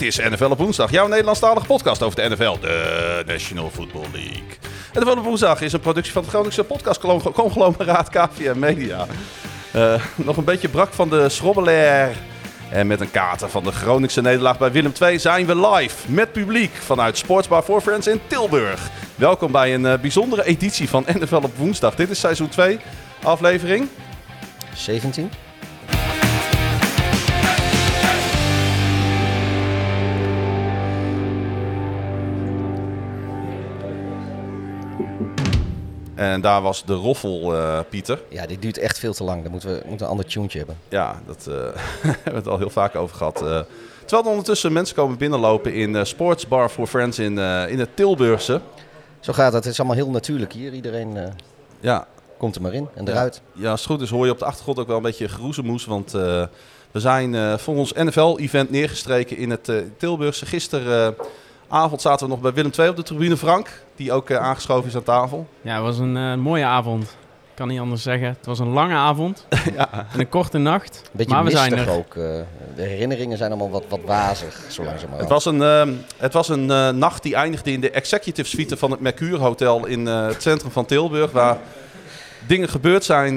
Dit is NFL op woensdag, jouw Nederlandstalige podcast over de NFL, de National Football League. NFL op woensdag is een productie van het Groningse podcastconglomeraat KVM Media. Uh, nog een beetje brak van de schrobbelair. En met een kater van de Groningse nederlaag bij Willem II zijn we live met publiek vanuit Sportsbar for Friends in Tilburg. Welkom bij een uh, bijzondere editie van NFL op woensdag. Dit is seizoen 2, aflevering 17. En daar was de roffel, uh, Pieter. Ja, die duurt echt veel te lang. Dan moeten we moeten een ander tuentje hebben. Ja, dat uh, hebben we het al heel vaak over gehad. Uh, terwijl er ondertussen mensen komen binnenlopen in Sports Bar for Friends in, in het Tilburgse. Zo gaat het. Het is allemaal heel natuurlijk hier. Iedereen ja. komt er maar in en eruit. Ja, ja, als het goed is hoor je op de achtergrond ook wel een beetje geroezemoes. Want we zijn voor ons NFL-event neergestreken in het Tilburgse. Gisteren avond zaten we nog bij Willem II op de tribune. Frank, die ook uh, aangeschoven is aan tafel. Ja, het was een uh, mooie avond. Ik kan niet anders zeggen. Het was een lange avond ja. en een korte nacht. Beetje maar we zijn er. ook. Uh, de herinneringen zijn allemaal wat, wat wazig, zo langzamerhand. Het was een, het was een nacht die eindigde in de executive suite van het Mercure Hotel in het centrum van Tilburg. Waar dingen gebeurd zijn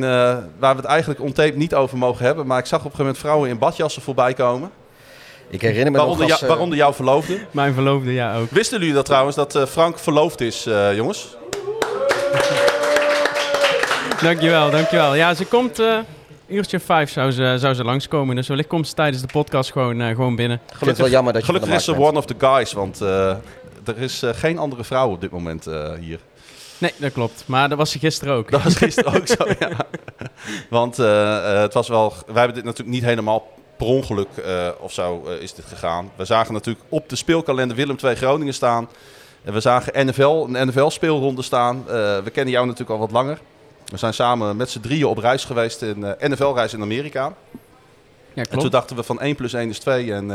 waar we het eigenlijk on tape niet over mogen hebben. Maar ik zag op een gegeven moment vrouwen in badjassen voorbij komen. Ik herinner me waaronder, nog als, jou, waaronder jouw verloofde. Mijn verloofde, ja ook. Wisten jullie dat trouwens, dat uh, Frank verloofd is, uh, jongens? dankjewel, dankjewel. Ja, ze komt... Uh, uurtje vijf zou ze, zou ze langskomen. Dus wellicht komt ze tijdens de podcast gewoon, uh, gewoon binnen. Gelukkig, wel jammer dat je gelukkig is ze one of the guys, want uh, er is uh, geen andere vrouw op dit moment hier. Nee, dat klopt. Maar dat was ze gisteren ook. Dat was gisteren ook zo, ja. Want het was wel... Wij hebben dit natuurlijk niet helemaal per ongeluk uh, of zo uh, is dit gegaan. We zagen natuurlijk op de speelkalender Willem II Groningen staan. En we zagen NFL, een NFL-speelronde staan. Uh, we kennen jou natuurlijk al wat langer. We zijn samen met z'n drieën op reis geweest, een NFL-reis in Amerika. Ja, klopt. En toen dachten we van 1 plus 1 is 2 en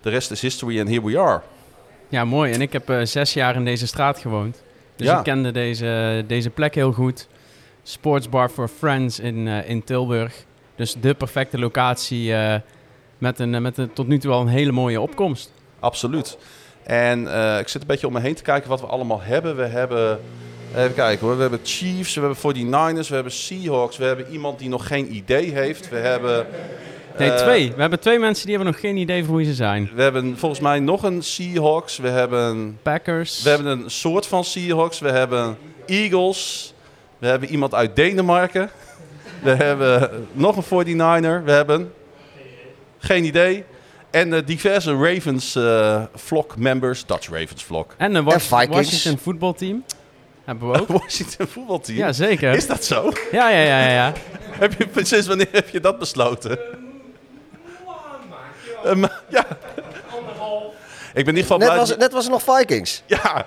de rest is history and here we are. Ja, mooi. En ik heb zes jaar in deze straat gewoond. Dus ja. ik kende deze, deze plek heel goed. Sportsbar for Friends in, in Tilburg. Dus de perfecte locatie met, een, met een tot nu toe al een hele mooie opkomst. Absoluut. En uh, ik zit een beetje om me heen te kijken wat we allemaal hebben. We hebben, even kijken hoor, we hebben Chiefs, we hebben 49ers, we hebben Seahawks, we hebben iemand die nog geen idee heeft. We hebben... Nee, twee. We hebben twee mensen die hebben nog geen idee van hoe ze zijn. We hebben volgens mij nog een Seahawks. We hebben... Packers. We hebben een soort van Seahawks. We hebben Eagles. We hebben iemand uit Denemarken. We hebben nog een 49er. We hebben geen idee. En uh, diverse Ravens uh, flock members, Dutch Ravens flock. En een Was Washington voetbalteam. Hebben we ook. Washington voetbalteam? Ja, zeker. Is dat zo? Ja, ja, ja. ja, ja. heb je, sinds wanneer heb je dat besloten? Uh, ja. Anderhalf. Ik ben in ieder geval net blij... Was, net was er nog Vikings. Ja.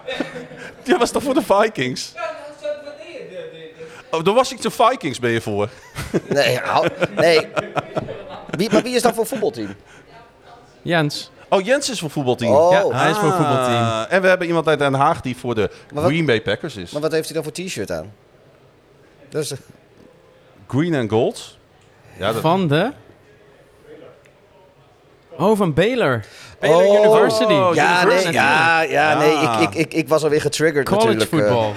Die was toch voor de Vikings? Ja, Oh, de Washington Vikings ben je voor? Nee, nee. Wie, maar wie is dan voor voetbalteam? Jens. Oh, Jens is voor voetbalteam. Oh. Ja, hij is voor voetbalteam. Ah, en we hebben iemand uit Den Haag die voor de Green Bay Packers is. Maar wat heeft hij dan voor t-shirt aan? Dus, Green and Gold. Ja, dat... Van de? Oh, van Baylor. Baylor oh. University. Ja, University. Nee, ja, ja, nee, ik, ik, ik, ik was alweer getriggerd College natuurlijk. College voetbal.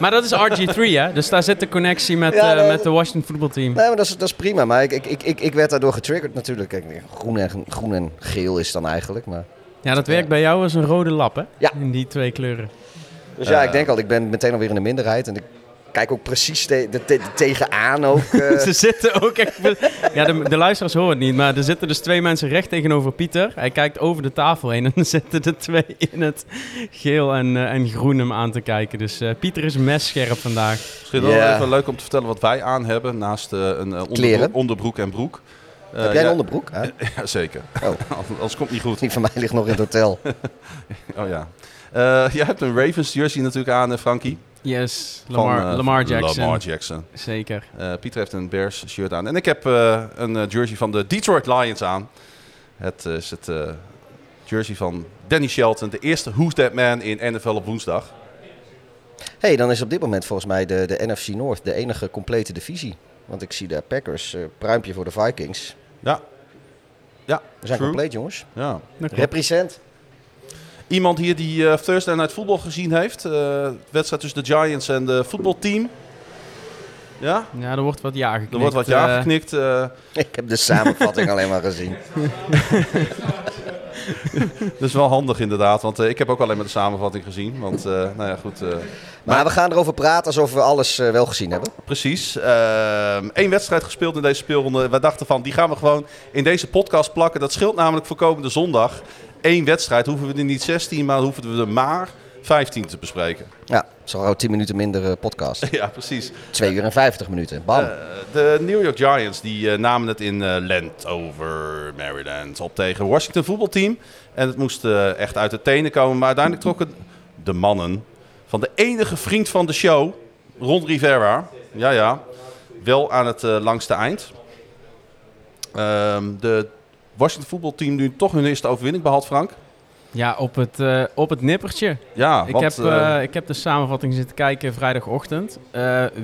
Maar dat is RG3, hè? Dus daar zit de connectie met, ja, uh, met de Washington voetbalteam. Nee, maar dat is, dat is prima. Maar ik, ik, ik, ik werd daardoor getriggerd natuurlijk. Kijk, groen, en, groen en geel is dan eigenlijk. Maar, ja, dat werkt bij jou als een rode lap, hè? Ja. In die twee kleuren. Dus ja, ik denk al, ik ben meteen alweer in de minderheid. En ik kijk ook precies te, te, tegenaan ook. Uh. Ze zitten ook echt... Ja, de, de, luisteraars horen het niet, maar er zitten dus twee mensen recht tegenover Pieter. Hij kijkt over de tafel heen en dan zitten er twee in het geel en, uh, en groen hem aan te kijken. Dus uh, Pieter is messcherp vandaag. Misschien wel yeah. even leuk om te vertellen wat wij aan hebben naast een onderbroek, onderbroek, en broek. Heb jij een onderbroek? Hè? ja, zeker. Oh. Anders komt niet goed. Die van mij ligt nog in het hotel. oh ja. Uh, jij hebt een Ravens jersey natuurlijk aan, Frankie. Yes, Lamar, van, uh, Lamar Jackson. Lamar Jackson. Zeker. Uh, Pieter heeft een Bears shirt aan. En ik heb uh, een jersey van de Detroit Lions aan. Het is het jersey van Danny Shelton. De eerste Who's That Man in NFL op woensdag. hey, dan is op dit moment volgens mij de, de NFC North de enige complete divisie. Want ik zie de Packers, pruimpje voor de Vikings. Ja. Ja, We zijn true. compleet, jongens. Ja. Represent. Iemand hier die eh, Thursday Night Football gezien heeft. eh, de wedstrijd tussen de Giants en de voetbalteam. Ja, Ja, er wordt wat ja geknikt. er wordt wat ja eh, geknikt. eh, Ik heb de samenvatting alleen maar gezien. dat is wel handig inderdaad, want ik heb ook alleen maar de samenvatting gezien. Want, eh, nou ja, goed. eh, Maar we gaan erover praten alsof we alles wel gezien hebben. Precies. Eén wedstrijd gespeeld in deze speelronde. We dachten van, die gaan we gewoon in deze podcast plakken. Dat scheelt namelijk voor komende zondag. Eén wedstrijd. Hoeven we er niet 16, maar hoeven we er maar 15 te bespreken. Ja, zo gauw 10 minuten minder eh, podcast. ja, precies. 2 uur en 50 minuten. Bam. Eh, de New York Giants die, eh, namen het in eh Landover, Maryland, op tegen Washington voetbalteam. En het moest echt uit de tenen komen. Maar uiteindelijk trokken de mannen van de enige vriend van de show, Ron Rivera, ja ja, wel aan het langste eind. Ehm, de Washington voetbalteam nu toch hun eerste overwinning behaald, Frank. Ja, op het, eh, op het nippertje. Ja, ik, want, heb, eh, eh, ik heb de samenvatting zitten kijken vrijdagochtend.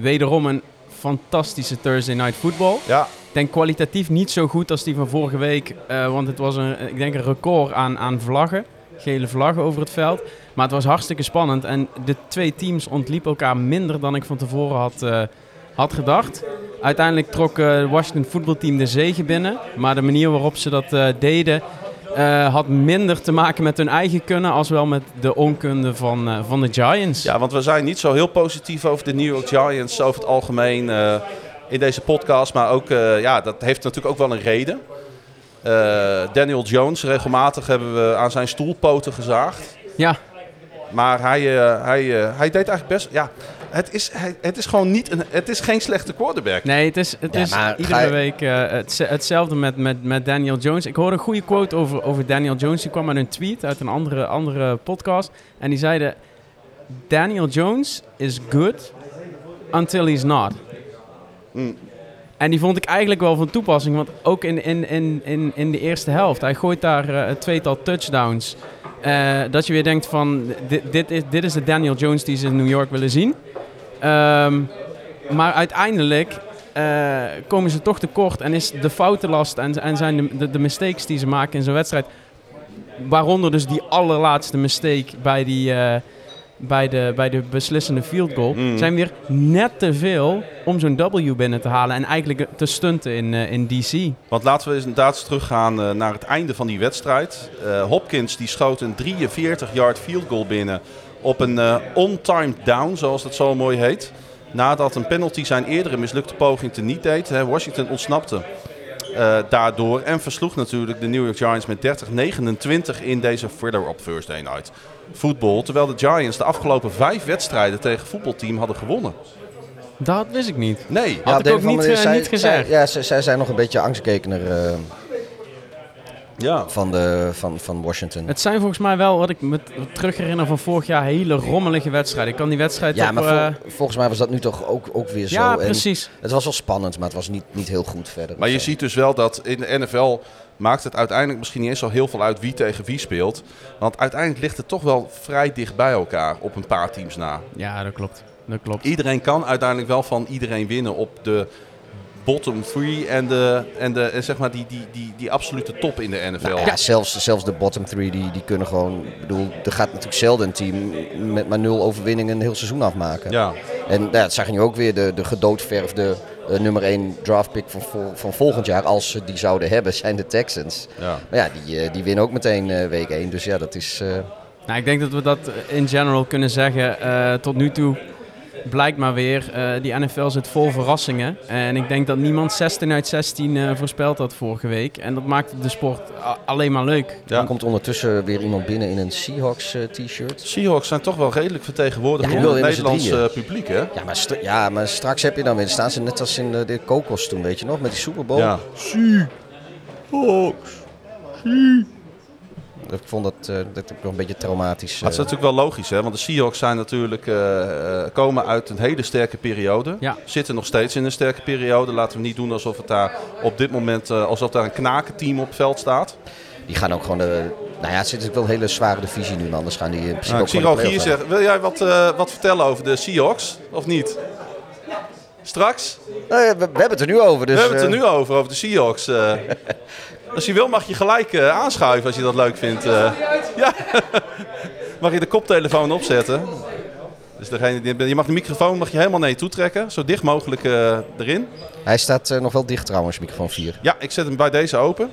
Wederom een fantastische Thursday Night Football. ja, Ik denk kwalitatief niet zo goed als die van vorige week. want het was een, ik denk een record aan, aan vlaggen. Gele vlaggen over het veld. Maar het was hartstikke spannend. En de twee teams ontliepen elkaar minder dan ik van tevoren had, eh, had gedacht. Uiteindelijk trok eh, het Washington voetbalteam de zege binnen. Maar de manier waarop ze dat eh, deden... eh, had minder te maken met hun eigen kunnen... als wel met de onkunde van, van de Giants. Ja, want we zijn niet zo heel positief over de New York Giants over het algemeen in deze podcast. Maar ook, ja, dat heeft natuurlijk ook wel een reden. Daniel Jones, regelmatig hebben we aan zijn stoelpoten gezaagd. ja. Maar hij, hij, hij deed eigenlijk best... Ja, het is, het is gewoon niet een, het is geen slechte quarterback. Nee, het is, het Ja, is iedere je- week eh, het, hetzelfde met, met, met Daniel Jones. Ik hoorde een goede quote over, over Daniel Jones. Die kwam uit een tweet uit een andere, andere podcast. En die zeiden... Daniel Jones is good until he's not. Mm. En die vond ik eigenlijk wel van toepassing. Want ook in, in, in, in, in de eerste helft. Hij gooit daar een tweetal touchdowns. Eh, dat je weer denkt van... Dit, dit, is, dit is de Daniel Jones die ze in New York willen zien. Ehm, maar uiteindelijk eh, komen ze toch tekort en is de foutenlast en, en zijn de, de, de mistakes die ze maken in zo'n wedstrijd, waaronder dus die allerlaatste mistake bij, die, eh, bij, de, bij de beslissende field goal, Mm. zijn weer net te veel om zo'n W binnen te halen en eigenlijk te stunten in, eh, in DC. Want laten we eens inderdaad teruggaan naar het einde van die wedstrijd. Hopkins die schoot een 43-yard field goal binnen op een eh on-timed down, zoals dat zo mooi heet. Nadat een penalty zijn eerdere mislukte poging te niet deed. Hè, Washington ontsnapte eh, daardoor en versloeg natuurlijk de New York Giants met 30-29 in deze thriller op Thursday Night Football. Terwijl de Giants de afgelopen vijf wedstrijden tegen het voetbalteam hadden gewonnen. Dat wist ik niet. Nee, Had ik Dave ook niet, eh, zij- niet gezegd. zij- ja, zij, zij zijn nog een beetje angstkekener eh, ja. van, de, van, van Washington. Het zijn volgens mij wel, wat ik me terug herinner van vorig jaar, hele rommelige wedstrijden. Ik kan die wedstrijd Ja, op... maar eh, vol- volgens mij was dat nu toch ook, ook weer zo. ja, En precies. het was wel spannend, maar het was niet, niet heel goed verder. Maar je zo. ziet dus wel dat in de NFL maakt het uiteindelijk misschien niet eens zo heel veel uit wie tegen wie speelt. Want uiteindelijk ligt het toch wel vrij dicht bij elkaar op een paar teams na. Ja, dat klopt. Dat klopt. Iedereen kan uiteindelijk wel van iedereen winnen op de bottom three en, de, en, de, en zeg maar die, die, die, die absolute top in de NFL. Nou ja, zelfs, zelfs de bottom three die, die kunnen gewoon. Ik bedoel, er gaat natuurlijk zelden een team met maar nul overwinningen een heel seizoen afmaken. Ja. En ja, dat zag je nu ook weer, de, de gedoodverfde eh, nummer 1 draftpick van, vol- van volgend jaar, als ze die zouden hebben, zijn de Texans. Ja. Maar ja, die, eh, die winnen ook meteen eh, week 1. Dus ja, dat is. eh, Nou, ik denk dat we dat in general kunnen zeggen. Eh, tot nu toe blijkt maar weer, eh, die NFL zit vol verrassingen. En ik denk dat niemand 16 uit 16 eh, voorspeld had vorige week. En dat maakt de sport alleen maar leuk. Ja. Er komt ondertussen weer iemand binnen in een Seahawks eh, t-shirt. Seahawks zijn toch wel redelijk Ja, het in z'n Nederlandse publiek, hè? Ja maar, ja, maar straks heb je dan weer. Dan staan ze net als in de, de Kokos toen, weet je nog, met die Super Bowl. Ja. Ik vond dat, eh, dat ook wel een beetje traumatisch. Maar het is eh. natuurlijk wel logisch, hè? want de Seahawks zijn natuurlijk, eh, komen uit een hele sterke periode. Ja. Zitten nog steeds in een sterke periode. Laten we niet doen alsof het daar op dit moment eh, alsof daar een knakenteam op het veld staat. Die gaan ook gewoon de. Nou ja, het zit natuurlijk wel een hele zware divisie nu, man. Anders gaan die in principe Nou, ook ik zie Rogier play-offs zeggen, wil jij wat, eh, wat vertellen over de Seahawks? Of niet? Straks? Nou ja, we, we hebben het er nu over. Dus, we hebben het er nu over, over de Seahawks. eh. Als je wil mag je gelijk uh, aanschuiven als je dat leuk vindt. Uh, ja. mag je de koptelefoon opzetten. Dus degene die, je mag de microfoon mag je helemaal naar je toe trekken. Zo dicht mogelijk uh, erin. Hij staat nog wel dicht trouwens, microfoon 4. Ja, ik zet hem bij deze open.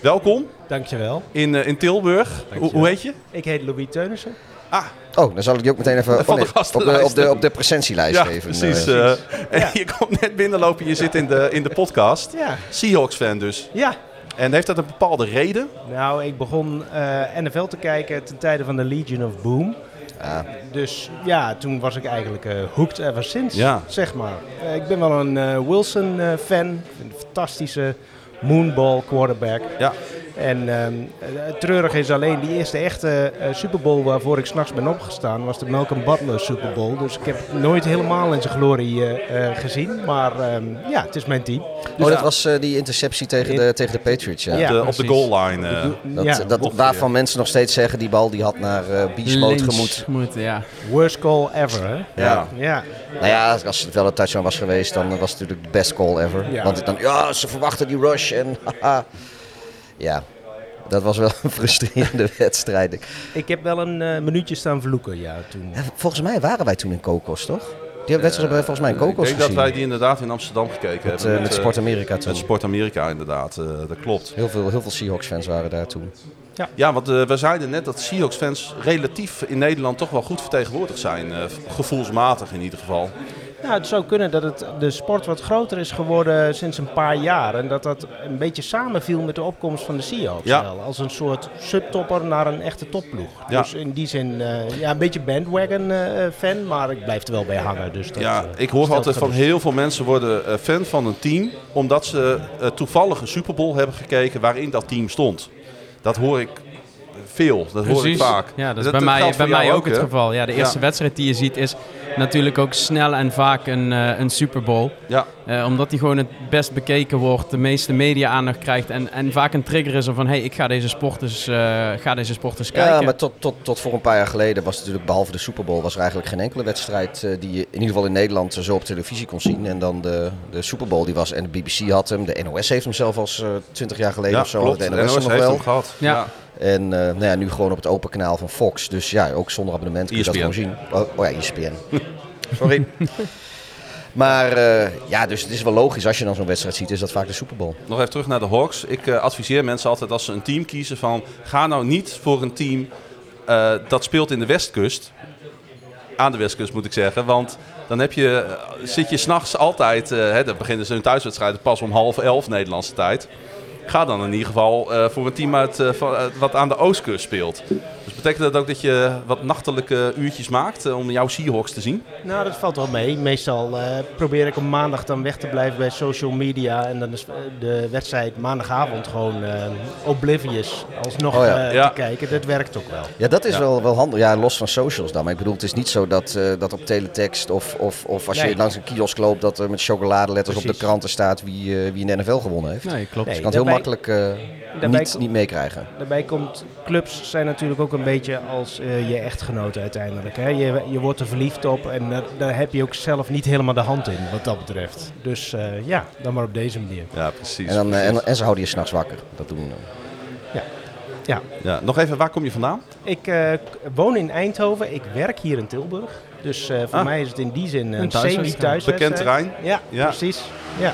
Welkom. Dankjewel. In, in Tilburg. Hoe, hoe heet je? Ik heet Louis Teunissen. Ah. Oh, dan zal ik die ook meteen even oh, nee, op, de, op, de, op de presentielijst ja, even. Precies. Uh, en je komt net binnenlopen, je zit in de, in de podcast. Ja. Seahawks fan dus. Ja. En heeft dat een bepaalde reden? Nou, ik begon uh, NFL te kijken ten tijde van de Legion of Boom. Ja. Dus ja, toen was ik eigenlijk uh, hooked ever since, ja. zeg maar. Uh, ik ben wel een Wilson-fan. een fantastische moonball quarterback. Ja. En het treurige is alleen die eerste echte uh, Super Bowl waarvoor ik s'nachts ben opgestaan, was de Malcolm Butler Super Bowl. Dus ik heb nooit helemaal in zijn glorie uh, uh, gezien. Maar um, ja, het is mijn team. Dus oh, dat was die interceptie tegen de, tegen de Patriots, ja. de, op de goal line. dat, ja, dat, waarvan mensen nog steeds zeggen, die bal die had naar uh, Beast Mode gemoet. Moet, ja. Worst call ever, hè? Ja. ja. Nou ja, als het wel een touchdown was geweest, dan was het natuurlijk de best call ever. Ja. Want dan, ja, ze verwachten die rush en haha. Ja, dat was wel een frustrerende wedstrijd. Ik heb wel een uh, minuutje staan vloeken, ja, toen. Ja, volgens mij waren wij toen in Kokos, toch? Die wedstrijd hebben wij volgens mij in Kokos Ik denk gezien. dat wij die inderdaad in Amsterdam gekeken met, hebben. Uh, met, Sport Amerika toen. Met Sport Amerika inderdaad, uh, dat klopt. Heel veel, heel veel Seahawks-fans waren daar toen. Ja, ja want we zeiden net dat Seahawks-fans relatief in Nederland toch wel goed vertegenwoordigd zijn. gevoelsmatig in ieder geval. Nou, het zou kunnen dat het de sport wat groter is geworden sinds een paar jaar. En dat dat een beetje samenviel met de opkomst van de Seahawks. Ja. Wel. Als een soort subtopper naar een echte topploeg. Ja. Dus in die zin, uh, ja, een beetje bandwagon uh, fan, maar ik blijf er wel bij hangen. Dus dat, ja, ik hoor altijd van heel veel mensen worden fan van een team. Omdat ze toevallig een Super Bowl hebben gekeken waarin dat team stond. Dat hoor ik veel. Dat Precies. hoor ik vaak. Ja, dat is dat, bij mij, bij mij ook, ook het geval. Ja, de eerste ja. wedstrijd die je ziet is natuurlijk ook snel en vaak een, uh, een Super Bowl. Ja. Uh, omdat die gewoon het best bekeken wordt, de meeste media-aandacht krijgt en, en vaak een trigger is van hey, ik ga deze sport dus, uh, ga deze sport dus kijken. Ja, maar tot, tot, tot voor een paar jaar geleden was natuurlijk behalve de Super Bowl was er eigenlijk geen enkele wedstrijd die je in ieder geval in Nederland zo op televisie kon zien. En dan de, de Super Bowl die was en de BBC had hem, de NOS heeft hem zelf als 20 jaar geleden ja, of zo. Klopt. De De NOS, NOS nog heeft wel. hem gehad. Ja. ja. En uh, nou ja, nu gewoon op het open kanaal van Fox. Dus ja, ook zonder abonnement kun je ESPN. dat gewoon zien. Oh, oh ja, ESPN. Sorry. maar uh, ja, dus het is wel logisch als je dan zo'n wedstrijd ziet, is dat vaak de Super Bowl. Nog even terug naar de Hawks. Ik uh, adviseer mensen altijd als ze een team kiezen van... ga nou niet voor een team uh, dat speelt in de Westkust. Aan de Westkust moet ik zeggen. Want dan heb je, zit je s'nachts altijd... hè, dan beginnen ze hun thuiswedstrijden pas om half elf Nederlandse tijd. Ga dan in ieder geval uh, voor een team uit, van, uh, wat aan de oostkust speelt. Dus betekent dat ook dat je wat nachtelijke uurtjes maakt om jouw Seahawks te zien? Nou, dat valt wel mee. Meestal probeer ik op maandag dan weg te blijven bij social media. En dan is de wedstrijd maandagavond gewoon oblivious alsnog oh ja. ja. te kijken. Dat werkt ook wel. Ja, dat is Ja. wel, wel handig. Ja, los van socials dan. Maar ik bedoel, het is niet zo dat, eh, dat op teletext of, of, of als je langs een kiosk loopt... dat er met chocoladeletters op de kranten staat wie, eh, wie in de NFL gewonnen heeft. Nee, klopt. Dus je kan het heel makkelijk eh, niet, niet meekrijgen. Daarbij komt, clubs zijn natuurlijk ook een beetje als eh, je echtgenoot uiteindelijk. Hè? Je, je wordt er verliefd op en daar, daar heb je ook zelf niet helemaal de hand in wat dat betreft. Dus eh, ja, dan maar op deze manier. Ja, precies. En, dan, eh, en, en ze houden je s'nachts wakker. Dat doen eh, Ja, Ja, nog even, waar kom je vandaan? ik eh, woon in Eindhoven, ik werk hier in Tilburg. Dus eh, voor Ah. mij is het in die zin Een een semi-thuiswedstrijd. Bekend terrein? Ja, Ja. precies. Ja.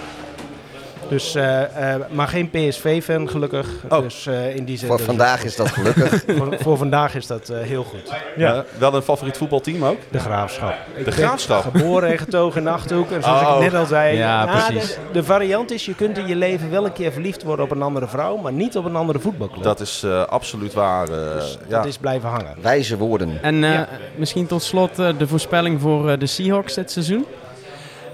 Dus, eh, eh, maar geen PSV-fan gelukkig. Oh. Dus eh, in die zin. Voor dus- vandaag is dat gelukkig. voor, voor vandaag is dat eh, heel goed. Ja. Wel een favoriet voetbalteam ook? De graafschap. Ik ben Graafschap? Geboren en getogen in de Achterhoek. En zoals Oh. ik net al zei. Ja, nou, precies. De, de variant is, je kunt in je leven wel een keer verliefd worden op een andere vrouw, maar niet op een andere voetbalclub. Dat is eh, absoluut waar. Dus ja. Dat is blijven hangen. Wijze woorden. En eh, Ja. misschien tot slot eh, de voorspelling voor eh, de Seahawks dit seizoen.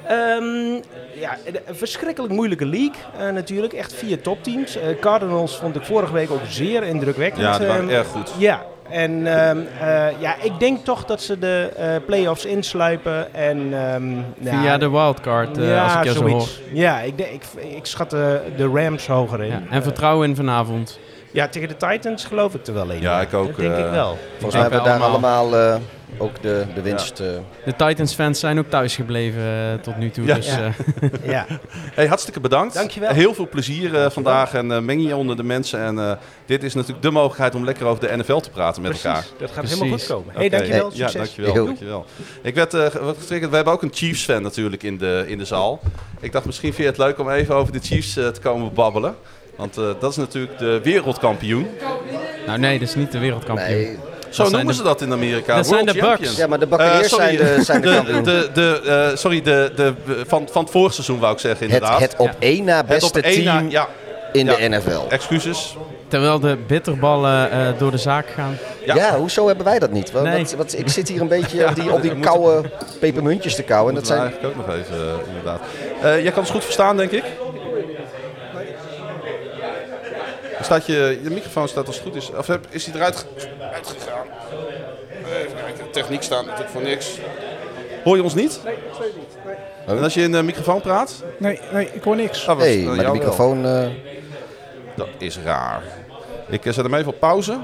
Ehm, ja, een verschrikkelijk moeilijke league eh, natuurlijk. Echt vier topteams. Eh, Cardinals vond ik vorige week ook zeer indrukwekkend. ja, die waren Ehm, erg goed. Ja, en ehm, eh, ja, ik denk toch dat ze de eh play-offs insluipen. En, ehm, Via ja, de wildcard, eh, ja, als ik je zo hoor. zoiets. Ja, ik, ik, ik schat de, de Rams hoger in. Ja, en vertrouwen in vanavond. Ja, tegen de Titans geloof ik er wel in. Ja, ik ook, Dat denk ik wel. Volgens mij hebben we daar allemaal. allemaal, eh, ook de, de winst. eh, De Titans-fans zijn ook thuis gebleven eh, tot nu toe. Ja. Dus, Ja. eh, ja. Hey, hartstikke bedankt. Dankjewel. Heel veel plezier vandaag en meng je onder de mensen. En eh, dit is natuurlijk de mogelijkheid om lekker over de NFL te praten met Precies. elkaar. Dat gaat Precies. helemaal goed komen. Hey, Oké. dankjewel. Ja, Succes. dankjewel. Heel. dankjewel. Ik werd eh, wat getriggerd. We hebben ook een Chiefs-fan natuurlijk in de, in de zaal. Ik dacht, misschien vind je het leuk om even over de Chiefs te komen babbelen. Want eh, dat is natuurlijk de wereldkampioen. nou nee, dat is niet de wereldkampioen. nee. Zo noemen de- ze dat in Amerika. dat zijn de Bucks. Ja, maar de Eh, Buccaneers sorry, zijn de, zijn de de, kampioen. de, de, eh, sorry, de, de, van, van het vorige seizoen wou ik zeggen Het, inderdaad. het op één na Het beste op één na- team ja, in ja. de NFL. excuses. Terwijl de bitterballen eh, door de zaak gaan. Ja. Ja. hoezo hebben wij dat niet? Want, Nee. want- want ik zit hier een beetje op die, op die koude pepermuntjes te kauwen. En dat zijn eigenlijk ook nog even, eh, inderdaad. Eh, jij kan ons goed verstaan, denk ik. Staat je, je microfoon staat als het goed is. Of heb- is hij eruit ge- uitgegaan? Even kijken. De techniek staat natuurlijk voor niks. Hoor je ons niet? Nee, absoluut niet. Nee, En als je in de microfoon praat? nee, nee ik hoor niks. Oh, was- hey, eh, maar de microfoon... eh, Dat is raar. Ik eh, zet hem even op pauze.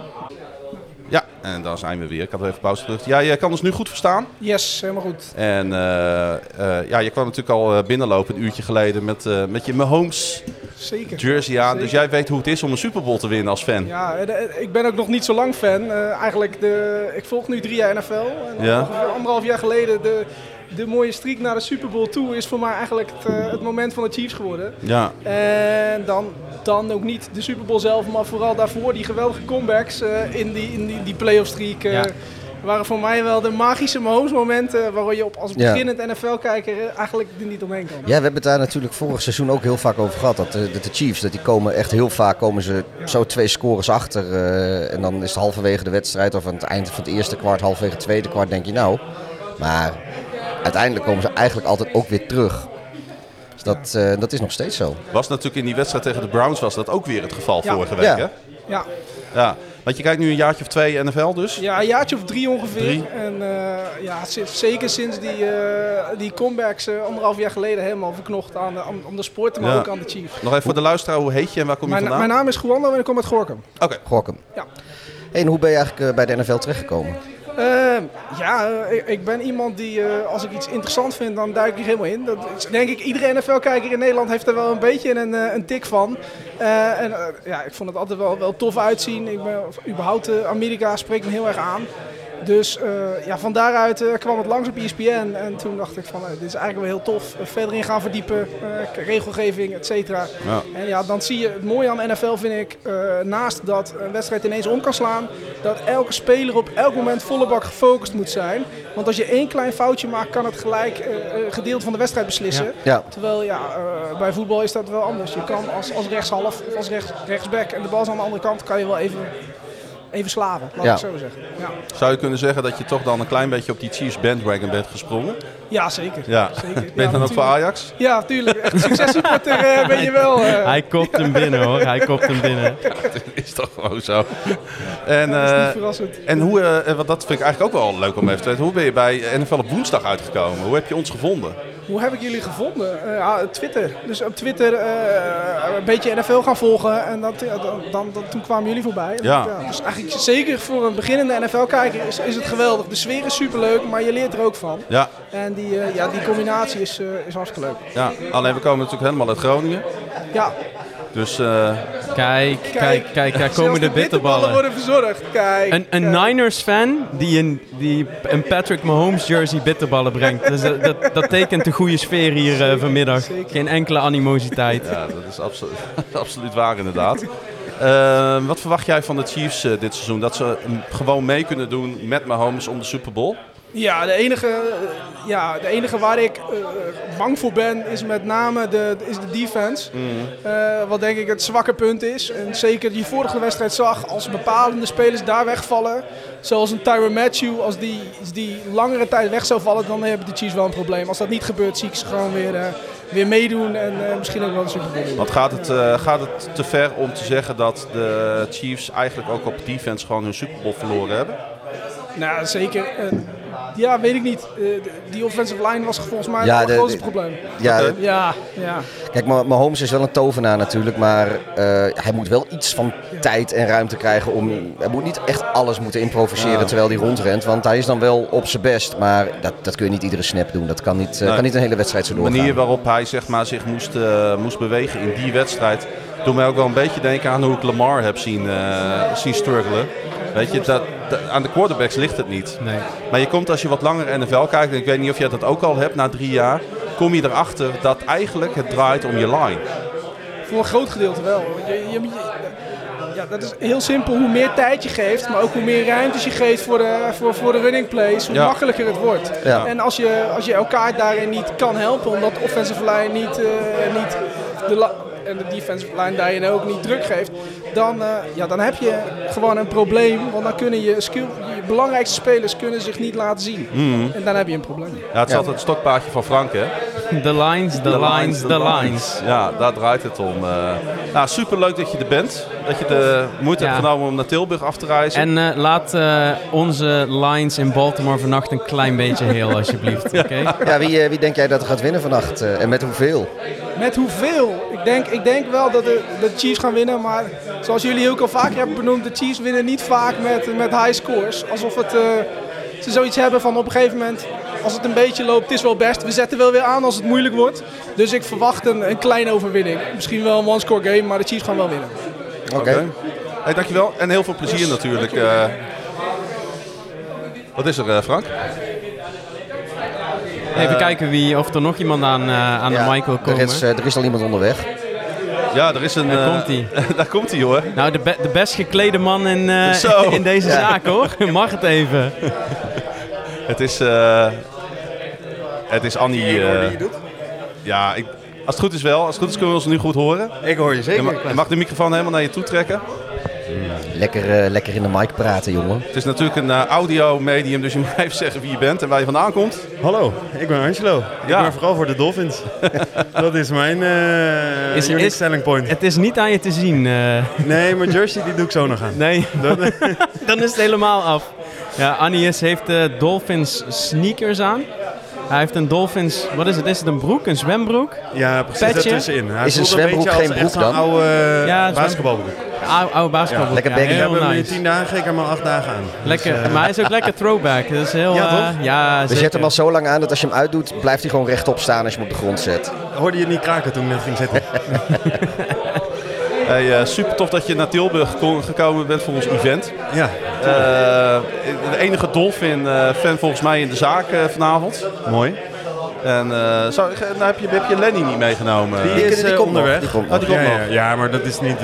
Ja, en dan zijn we weer. Ik had even pauze terug. Ja, je kan ons nu goed verstaan. Yes, helemaal goed. En eh, eh, ja, je kwam natuurlijk al binnenlopen een uurtje geleden met, eh, met je Mahomes Zeker. jersey aan. Zeker. Dus jij weet hoe het is om een Super Bowl te winnen als fan. Ja, eh, de- ik ben ook nog niet zo lang fan. Eh, eigenlijk, de, ik volg nu drie jaar NFL. En Ja. ongeveer anderhalf jaar geleden, de, de mooie streak naar de Super Bowl toe, is voor mij eigenlijk het, eh, het moment van de Chiefs geworden. Ja, En dan, dan ook niet de Super Bowl zelf, maar vooral daarvoor die geweldige comebacks eh, in die, in die, die playoff streak. eh, Ja. Waren voor mij wel de magische momenten waar je op als Ja. beginnend NFL-kijker eh, eigenlijk er niet omheen kan. Ja, we hebben het daar natuurlijk vorig seizoen ook heel vaak over gehad. Dat de, dat de Chiefs, dat die komen echt heel vaak komen ze zo twee scores achter. eh, en dan is het halverwege de wedstrijd of aan het eind van het eerste kwart, halverwege het tweede kwart, denk je nou. Maar uiteindelijk komen ze eigenlijk altijd ook weer terug. Dus dat, eh, dat is nog steeds zo. was natuurlijk in die wedstrijd tegen de Browns was dat ook weer het geval Ja. vorige week. Ja. Hè? Ja, Ja. Want je kijkt nu een jaartje of twee NFL dus. Ja, een jaartje of drie ongeveer. Drie. En eh, ja, zeker sinds die, eh, die comebacks eh, anderhalf jaar geleden helemaal verknocht aan de, aan, aan de sport, maar Ja. ook aan de Chiefs. Nog even voor de luisteraar, hoe heet je en waar kom je Mijn, vandaan? mijn naam is Guando en ik kom uit Gorkum. Oké, Gorkum. Ja. Hey, en hoe ben je eigenlijk bij de NFL terechtgekomen? Ehm, ja, ik, ben iemand die, eh, als ik iets interessant vind, dan duik ik er helemaal in. Dat is, denk ik, iedere NFL-kijker in Nederland heeft er wel een beetje een, eh, een tik van. Eh, en ja, ik vond het altijd wel, wel tof uitzien. Ik ben, überhaupt, Amerika spreekt me heel erg aan. Dus eh, ja, van daaruit eh, kwam het langs op ESPN. En toen dacht ik van, eh, dit is eigenlijk wel heel tof. Verder in gaan verdiepen, regelgeving, et cetera. Ja. En ja, dan zie je het mooie aan NFL vind ik, naast dat een wedstrijd ineens om kan slaan, dat elke speler op elk moment volle bak gefocust moet zijn. Want als je één klein foutje maakt, kan het gelijk een gedeelte van de wedstrijd beslissen. Ja. Terwijl ja, bij voetbal is dat wel anders. Je kan als, als rechtshalf of als rechts, rechtsback en de bal is aan de andere kant, kan je wel even, even slaven, laat Ja. ik zo zeggen. Ja. zou je kunnen zeggen dat je toch dan een klein beetje op die Chiefs bandwagon bent gesprongen? ja, zeker. Ja. zeker. Ben je Ja, dan ook voor. Ajax? Ja, tuurlijk. Echt successupporter eh, ben je wel. eh. Hij kopt hem binnen hoor, hij kopt hem binnen. is toch gewoon zo. En, dat is niet eh, verrassend. en hoe, eh, want dat vind ik eigenlijk ook wel leuk om even te weten. Hoe ben je bij NFL op woensdag uitgekomen? Hoe heb je ons gevonden? Hoe heb ik jullie gevonden? Eh, ja, Twitter. Dus op Twitter eh, een beetje NFL gaan volgen. En dat, dan, dan, dan- toen kwamen jullie voorbij. Ja. dus eigenlijk zeker voor een beginnende NFL-kijker is, is het geweldig. De sfeer is superleuk, maar je leert er ook van. Ja, En die, eh, ja, die combinatie is, is hartstikke leuk. ja, alleen we komen natuurlijk helemaal uit Groningen. Ja, Dus eh, Kijk, kijk, kijk, daar komen de bitterballen. worden verzorgd. Kijk. Een, een kijk. Niners-fan die een, die een Patrick Mahomes jersey bitterballen brengt. Dus dat, dat, dat tekent de goede sfeer hier eh, vanmiddag. zeker. Geen enkele animositeit. ja, dat is absolu absoluut waar inderdaad. Eh, wat verwacht jij van de Chiefs dit seizoen? Dat ze gewoon mee kunnen doen met Mahomes om de Super Bowl? Ja, de enige, eh, ja, de enige waar ik eh, bang voor ben is met name de, is de defense. Eh, wat denk ik het zwakke punt is. En zeker die vorige wedstrijd zag als bepalende spelers daar wegvallen. Zoals een Tyron Matthew, als die, als die langere tijd weg zou vallen, dan hebben de Chiefs wel een probleem. Als dat niet gebeurt, zie ik ze gewoon weer, weer meedoen en misschien ook wel een Super Bowl. Want gaat het, gaat het te ver om te zeggen dat de Chiefs eigenlijk ook op defense gewoon hun Super Bowl verloren hebben? Nou, zeker. eh, Ja, weet ik niet. Eh, de- die offensive line was volgens mij Ja, het de- grootste de- probleem. Ja, Oké. Ja, ja. kijk, Ma- Mahomes is wel een tovenaar natuurlijk, maar eh, hij moet wel iets van tijd en ruimte krijgen om... Hij moet niet echt alles moeten improviseren Ja. terwijl hij rondrent, want hij is dan wel op zijn best, maar dat, dat kun je niet iedere snap doen. Dat kan niet, eh, Nee. kan niet een hele wedstrijd zo De doorgaan. manier waarop hij zeg maar, zich moest, moest bewegen in die wedstrijd... doet mij ook wel een beetje denken aan hoe ik Lamar heb zien, eh, zien struggelen. Weet je, dat, dat- aan de quarterbacks ligt het niet. Nee. Maar je komt als je wat langer NFL kijkt... en ik weet niet of jij dat ook al hebt na drie jaar... kom je erachter dat eigenlijk het draait om je line. Voor een groot gedeelte wel. Je, je, je- ja, dat is heel simpel. Hoe meer tijd je geeft, maar ook hoe meer ruimtes je geeft voor de, voor, voor de running plays, hoe Ja. makkelijker het wordt. Ja. En als je, als je elkaar daarin niet kan helpen, omdat de offensive line niet, eh, niet de, la- en de defensive line daarin ook niet druk geeft, dan, eh, ja, dan heb je gewoon een probleem. Want dan kunnen je, skill, je belangrijkste spelers kunnen zich niet laten zien. En dan heb je een probleem. Ja, het is Ja. altijd het stokpaardje van Frank, hè? The lines, the, lines, the lines. Ja, daar draait het om. eh. nou, superleuk dat je er bent. Dat je de moeite Ja. hebt genomen om naar Tilburg af te reizen. En eh, laat eh, onze lines in Baltimore vannacht een klein beetje heel, alsjeblieft. Oké? Ja, wie, wie denk jij dat er gaat winnen vannacht eh, en met hoeveel? Met hoeveel? Ik denk, ik denk wel dat de, de Chiefs gaan winnen, maar zoals jullie ook al vaker hebben benoemd, de Chiefs winnen niet vaak met, met high scores. Alsof het, eh, ze zoiets hebben van op een gegeven moment, als het een beetje loopt, het is wel best. We zetten wel weer aan als het moeilijk wordt. Dus ik verwacht een, een kleine overwinning. Misschien wel een one-score game, maar de Chiefs gaan wel winnen. Oké. Hey, dankjewel. En heel veel plezier natuurlijk. eh. wat is er, eh, Frank? Even kijken wie, of er nog iemand aan, aan Ja, de mic wil er, is, er is al iemand onderweg. Ja, er is een... Daar eh, komt-ie. daar komt hij hoor. Nou, de, be- de best geklede man in, eh, in deze zaak hoor. Mag het even. Het is... eh, het is Annie... ja, ik, als het goed is wel. Als het goed is kunnen we ons nu goed horen. Ik hoor je Je zeker. mag, je mag de microfoon helemaal naar je toe trekken. Lekker, eh, lekker in de mic praten, jongen. Het is natuurlijk een eh, audio medium, dus je moet even zeggen wie je bent en waar je vandaan komt. Hallo, ik ben Angelo. Ja. Ik ben vooral voor de Dolphins. dat is mijn eh Is- unique is- selling point. Het is niet aan je te zien. eh. Nee, mijn jersey die doe ik zo nog aan. nee, dan is het helemaal af. Ja, Anius heeft eh, Dolphins sneakers aan. Hij heeft een Dolphins, wat is het? Is het een broek, een zwembroek? Ja, precies Petje? ertussenin. Hij Is een zwembroek geen broek dan? oude eh, Ja, basketbalbroek. Oude, oude basketbalbroek. lekker baggy. Ik heb heel hem nu nice. tien dagen, ik heb hem al acht dagen aan. Lekker, Dus, eh, maar hij is ook lekker throwback. Dat is heel, Ja, eh, toch? ja, We zeker. zetten hem al zo lang aan dat als je hem uitdoet, blijft hij gewoon rechtop staan als je hem op de grond zet. hoorde je het niet kraken toen ik net ging zitten? Hey, eh, super tof dat je naar Tilburg kon- gekomen bent voor ons event. ja, Eh, de enige Dolphin-fan volgens mij in de zaak vanavond. mooi. En eh, zou, nou, heb, je, heb je Lenny niet meegenomen? Die is die komt nog, onderweg. die komt Oh, die komt ja, nog. ja, ja, maar dat is niet...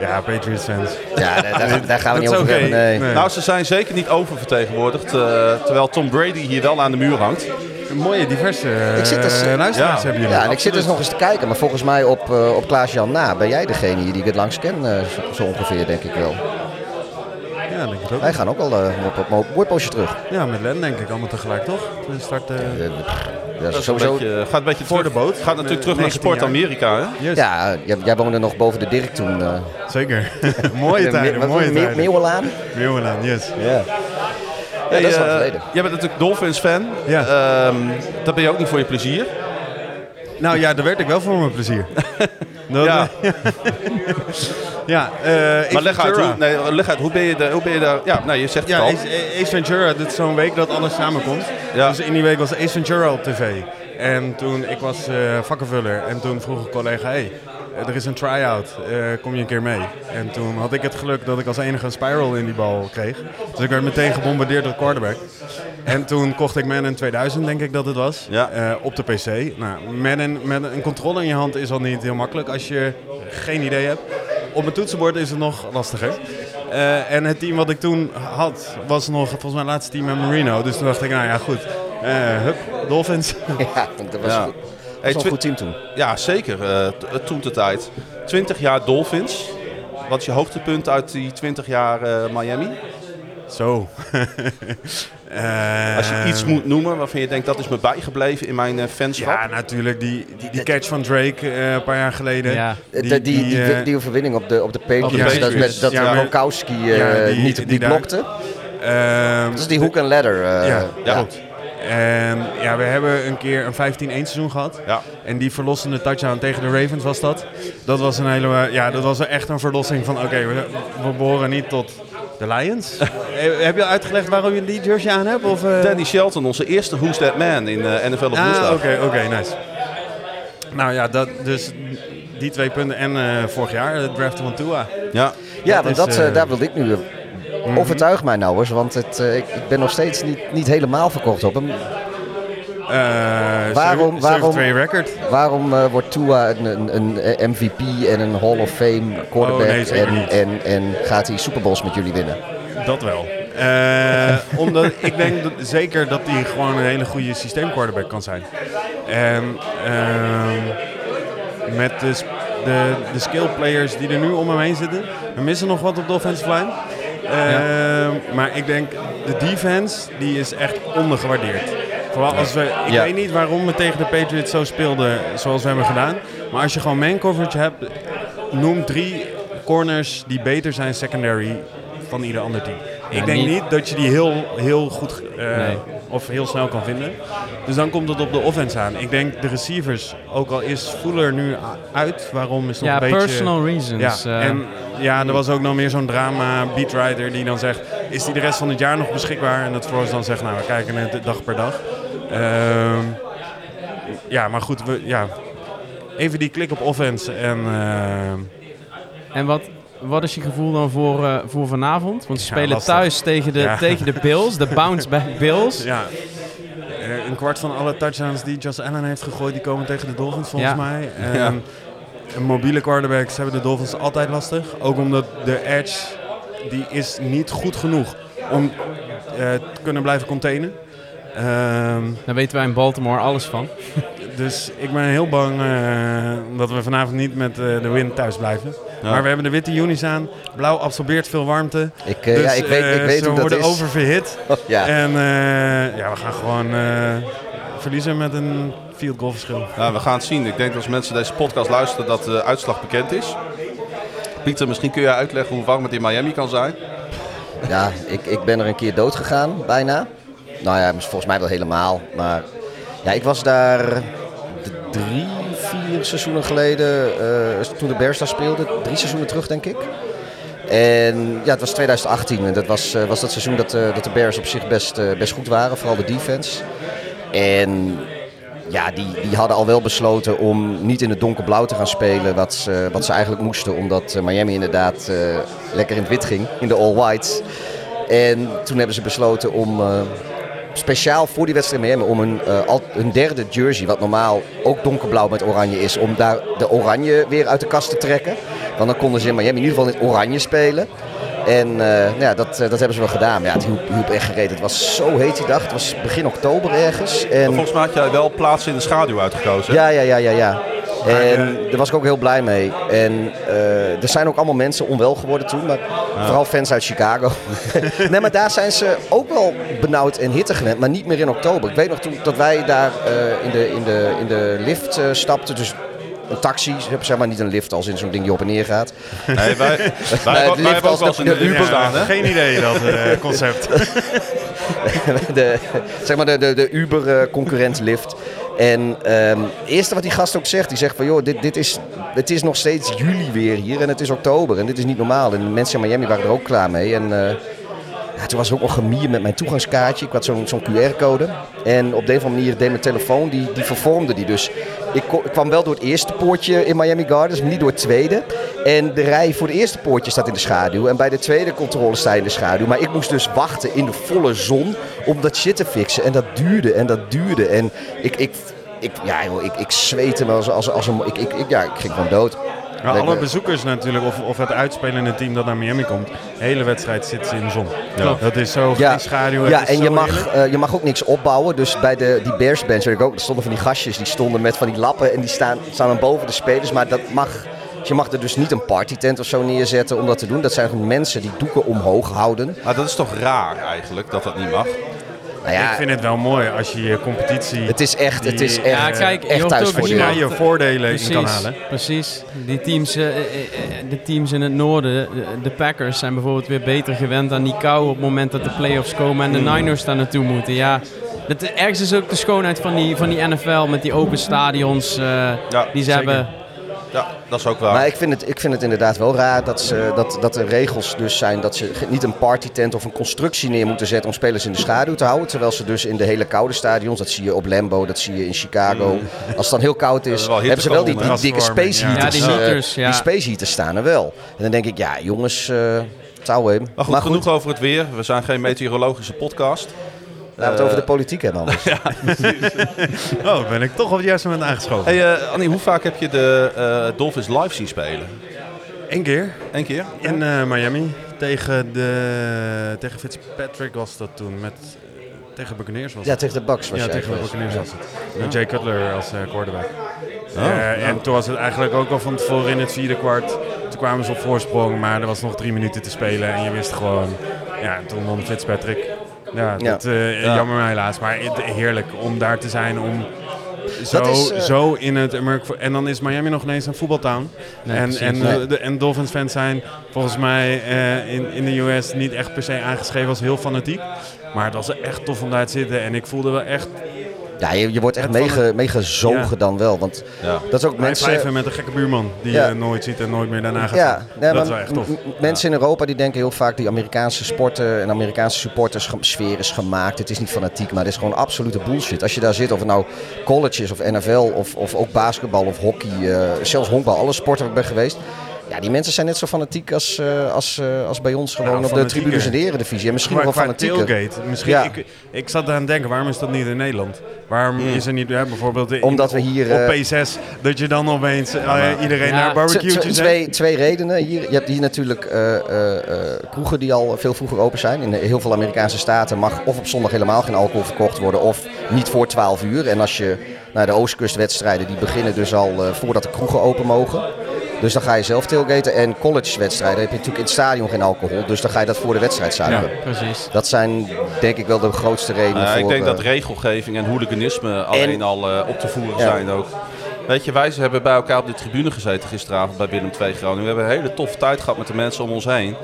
eh, ja, Patriots fans. Ja, daar, daar- daar gaan we niet over hebben. Nee. Nee. Nou, ze zijn zeker niet oververtegenwoordigd. eh, terwijl Tom Brady hier wel aan de muur hangt. Mooie, diverse eh, Ik zit dus, eh, luisteraars ja. hebben jullie. Ja, en ik zit dus nog eens te kijken, maar volgens mij op, eh, op Klaas-Jan na ben jij degene die ik het langst ken, eh, zo ongeveer, denk ik wel. Ja, denk ik ook. Wij gaan ook al eh, op een mooi poosje terug. Ja, met Len denk ik allemaal tegelijk, toch? We starten... Eh, ja, Dat is een sowieso. beetje, gaat een beetje Voor terug, de boot. Gaat natuurlijk terug naar 19 Sport jaar. Amerika. Hè? Yes. Ja, jij, jij woonde nog boven de Dirk toen. eh Zeker. mooie tijden, mooie tijden. Meeuwenlaan? Meeuwenlaan, yes. Ja. Hey, dat is lang eh, geleden. Jij bent natuurlijk Dolphins-fan. Ja. Ehm, dat ben je ook niet voor je plezier. Nou ja, daar werd ik wel voor mijn plezier. Ja. ja Ace Maar leg uit, hoe, nee, leg uit, hoe ben je, daar- hoe ben je daar... Ja, nou, je zegt Ja, het al. Ace, Ace Ventura, dit is zo'n week dat alles samenkomt. Ja. Dus in die week was Ace Ventura op tv. En toen, ik was eh vakkenvuller en toen vroeg een collega, hey, er is een try-out, eh, kom je een keer mee? En toen had ik het geluk dat ik als enige een spiral in die bal kreeg. Dus ik werd meteen gebombardeerd door de quarterback. En toen kocht ik Madden 2000, denk ik dat het was, Ja. eh, op de PC. Nou, Madden met een controller in je hand is al niet heel makkelijk als je geen idee hebt. Op mijn toetsenbord is het nog lastiger. Eh, en het team wat ik toen had, was nog volgens mij het laatste team met Marino. Dus toen dacht ik, nou ja, goed. Eh, hup, Dolphins. Ja, dat was, Ja. goed. Hey, was een goed team toen. Ja, zeker. eh, t- toen de tijd. 20 jaar Dolphins. Wat is je hoogtepunt uit die 20 jaar eh, Miami? Zo. Eh, Als je iets moet noemen waarvan je denkt dat is me bijgebleven in mijn eh, fanschap. Ja, natuurlijk. Die, die, die catch van Drake eh, een paar jaar geleden. Ja. Die, die, die, die, eh, die overwinning op de, op de Patriots, Op de dat, Patriots. met, dat Ja, Gronkowski eh, niet, blokte. Ehm, Dat is die hook en ladder. eh, ja, ja. klopt. En ja, we hebben een keer een 15-1 seizoen gehad. Ja. En die verlossende touchdown tegen de Ravens was dat. Dat was een hele, ja, dat was echt een verlossing van, oké, we, we behoren niet tot de Lions. Heb je al uitgelegd waarom je die jersey aan hebt? Of, eh? Danny Shelton, onze eerste Who's That Man in eh, NFL op Ah, woensdag. oké, oké, nice. Nou ja, dat, dus die twee punten. En eh, vorig jaar, de draft van Tua. Ja. Ja, Dat want is, dat, daar wilde ik nu. Eh, Overtuig mij nou eens, want het, eh, ik, ik ben nog steeds niet, niet helemaal verkocht op hem. Eh, Waarom- 7-2 waarom- record. Waarom eh, wordt Tua een, een, een MVP en een Hall of Fame quarterback Oh, nee, en, en, en gaat hij Super Bowls met jullie winnen? Dat wel. Omdat ik denk dat, zeker dat hij gewoon een hele goede systeemquarterback kan zijn. En ehm, met de, de, de skill players die er nu om hem heen zitten, we missen nog wat op de offensive line. Ehm, Maar ik denk, de defense die is echt ondergewaardeerd. Vooral als we, ik weet niet waarom we tegen de Patriots zo speelden zoals we hebben gedaan. Maar als je gewoon man coverage hebt, noem drie corners die beter zijn secondary van ieder ander team. Ja, ik denk niet- niet dat je die heel, heel goed eh, Nee. of heel snel kan vinden. Dus dan komt het op de offense aan. Ik denk de receivers, ook al is Fuller nu uit, waarom is nog Ja, een beetje... personal reasons. Ja, eh, en ja, er was ook nog meer zo'n drama beatwriter die dan zegt, is die de rest van het jaar nog beschikbaar? En dat Flores dan zegt, nou we kijken het dag per dag. Ehm, ja, maar goed, we, ja, even die klik op offense en ehm, En wat, wat is je gevoel dan voor, eh, voor vanavond? Want ze Ja, spelen lastig. thuis tegen de, Ja. tegen de Bills, de bounce-back Bills. ja. Eh, Een kwart van alle touchdowns die Josh Allen heeft gegooid, die komen tegen de Dolphins volgens mij. En een mobiele quarterbacks hebben de Dolphins altijd lastig. Ook omdat de edge, die is niet goed genoeg om eh, te kunnen blijven containen. Ehm, Daar weten wij in Baltimore alles van. Dus ik ben heel bang eh, dat we vanavond niet met eh, de wind thuis blijven. Ja. Maar we hebben de witte unis aan. Blauw absorbeert veel warmte. Ik, eh, dus ja, ik weet, ik weet ze hoe dat worden is. oververhit. ja. En eh, ja, we gaan gewoon eh, verliezen met een field goal verschil. Ja, we gaan het zien. Ik denk dat als mensen deze podcast luisteren dat de uitslag bekend is. Pieter, misschien kun je uitleggen hoe warm het in Miami kan zijn. Ja, ik, ik ben er een keer dood gegaan, bijna. Nou ja, volgens mij wel helemaal. Maar ja, ik was daar drie, vier seizoenen geleden, eh, toen de Bears daar speelden. Drie seizoenen terug, denk ik. En ja, het was 2018 en dat was, eh, was dat seizoen dat, eh, dat de Bears op zich best, best goed waren, vooral de defense. En ja, die, die hadden al wel besloten om niet in het donkerblauw te gaan spelen, wat ze, wat ze eigenlijk moesten, omdat Miami inderdaad lekker in het wit ging, in de all-whites. En toen hebben ze besloten om speciaal voor die wedstrijd in Miami, om een, eh, al, een derde jersey, wat normaal ook donkerblauw met oranje is, om daar de oranje weer uit de kast te trekken. Want dan konden ze in Miami in ieder geval in oranje spelen. En eh, nou ja, dat, eh, dat hebben ze wel gedaan. Maar ja, het hielp, hielp echt gereed. Het was zo heet die dag. Het was begin oktober ergens. En Volgens mij had jij wel plaatsen in de schaduw uitgekozen. hè? ja, ja, ja, ja, ja. En daar was ik ook heel blij mee. En eh, er zijn ook allemaal mensen onwel geworden toen. Maar vooral fans uit Chicago. nee, maar daar zijn ze ook wel benauwd en hitte gewend. Maar niet meer in oktober. Ik weet nog toen dat wij daar eh, in, de, in, de, in de lift eh, stapten. Dus een taxi, zeg maar niet een lift als in zo'n ding die op en neer gaat. Nee, wij, wij, wij, lift wij hebben ook als wel eens de- in de de Uber staan? Geen idee dat concept. de, zeg maar de, de, de Uber-concurrent lift. En ehm, het eerste wat die gast ook zegt, die zegt van joh, dit, dit is, het is nog steeds juli weer hier en het is oktober en dit is niet normaal. En de mensen in Miami waren er ook klaar mee. En eh, toen was er ook nog gemier met mijn toegangskaartje. Ik had zo'n zo'n QR-code. En op de een of andere manier deed mijn telefoon, die, die vervormde die. Dus ik, kwam wel door het eerste poortje in Miami Gardens, maar niet door het tweede. En de rij voor het eerste poortje staat in de schaduw. En bij de tweede controle sta je in de schaduw. Maar ik moest dus wachten in de volle zon om dat shit te fixen. En dat duurde en dat duurde. En ik, ik, ik, ja, ik, ik zweette me als, als, als een... Ik, ik, ik- ja, ik ging gewoon dood. Maar Leek alle bezoekers natuurlijk, of, of het uitspelende team dat naar Miami komt, de hele wedstrijd zit ze in de zon. Klopt. Dat is zo Ja, geen schaduw. ja en je mag, eh, je mag ook niks opbouwen. Dus bij de, die Bears bench, ook, er stonden van die gastjes die stonden met van die lappen. En die staan, staan dan boven de spelers. Maar dat mag, je mag er dus niet een partytent of zo neerzetten om dat te doen. Dat zijn gewoon mensen die doeken omhoog houden. Maar dat is toch raar eigenlijk, dat dat niet mag? Nou ja, Ik vind het wel mooi als je je competitie... het is echt, het is echt, Ja, kijk, echt thuis voor als je je. voordelen in kan halen. Precies. Die teams, eh, eh, eh, de teams in het noorden, de, de Packers, zijn bijvoorbeeld weer beter gewend aan die kou op het moment dat de playoffs komen en de Hmm. Niners daar naartoe moeten. Ja, dat, ergens is ook de schoonheid van die, van die NFL met die open stadions eh, Ja, die ze zeker. hebben. Ja, dat is ook waar. Maar ik vind, het, ik vind het inderdaad wel raar dat, ze, dat, dat de regels dus zijn dat ze niet een partytent of een constructie neer moeten zetten om spelers in de schaduw te houden. Terwijl ze dus in de hele koude stadions, dat zie je op Lambeau, dat zie je in Chicago. Als het dan heel koud is, hebben ze wel die, dikke space ja. heaters. Ja, die eh, heaters, ja. Die space heaters staan er wel. En dan denk ik, ja jongens, eh touw hem. maar goed, genoeg over het weer. We zijn geen meteorologische podcast. Laten we het over de politiek hebben anders. Oh, ben ik toch op het juiste moment aangeschoven. Hey, eh, Annie, hoe vaak heb je de eh, Dolphins live zien spelen? Eén keer Eén keer? in eh, Miami tegen, de, tegen Fitzpatrick was dat toen. Met, eh, tegen Buccaneers was Ja, het. tegen de Bucks was Ja, tegen de. Buccaneers was het. Met Jay Cutler als eh, quarterback. Oh, Eh, ja. En toen was het eigenlijk ook al van tevoren in het vierde kwart. Toen kwamen ze op voorsprong, maar er was nog drie minuten te spelen. En je wist gewoon, ja, toen won Fitzpatrick. Ja, Ja. dat, eh, Ja. jammer maar helaas. Maar het- heerlijk om daar te zijn, om zo, is, eh, zo in het Amerika... En dan is Miami nog ineens een voetbaltown. Nee, en, precies. en, Nee. eh, de, en Dolphins fans zijn volgens mij eh, in, in de US niet echt per se aangeschreven als heel fanatiek. Maar het was echt tof om daar te zitten. En ik voelde wel echt... Ja, je, je wordt echt meegezogen Ja. dan wel. Want Ja. dat is ook Mensen... met een gekke buurman die Ja. je nooit ziet en nooit meer daarna gaat Ja, nee, dat is wel echt tof. mensen in Europa die denken heel vaak die Amerikaanse sporten en Amerikaanse supporters sfeer is gemaakt. Het is niet fanatiek, maar het is gewoon absolute bullshit. Als je daar zit, of het nou college is of NFL of, of ook basketbal of hockey, eh, zelfs honkbal, alle sporten waar ik ben geweest. Ja, die mensen zijn net zo fanatiek als, eh, als, eh, als bij ons gewoon op de tribunes in de eredivisie. En misschien Qua, nog wel fanatieker. tailgate. Misschien, Ja. ik, ik zat aan het denken, waarom is dat niet in Nederland? Waarom is er niet bijvoorbeeld in- Omdat we hier, op eh, P6 dat je dan opeens eh, iedereen naar barbecue twee, twee redenen. Hier, je hebt hier natuurlijk kroegen die al veel vroeger open zijn. In heel veel Amerikaanse staten mag of op zondag helemaal geen alcohol verkocht worden of niet voor 12 uur. En als je naar de oostkustwedstrijden, die beginnen dus al voordat de kroegen open mogen. Dus dan ga je zelf tailgaten. En collegewedstrijden heb je natuurlijk in het stadion geen alcohol. Dus dan ga je dat voor de wedstrijd zuipen. Precies. Dat zijn denk ik wel de grootste redenen Nou, voor... ik denk eh, dat regelgeving en hooliganisme alleen al eh, op te voeren Ja. zijn ook. Weet je, wij hebben bij elkaar op de tribune gezeten gisteravond bij Willem II Groningen. We hebben een hele toffe tijd gehad met de mensen om ons heen.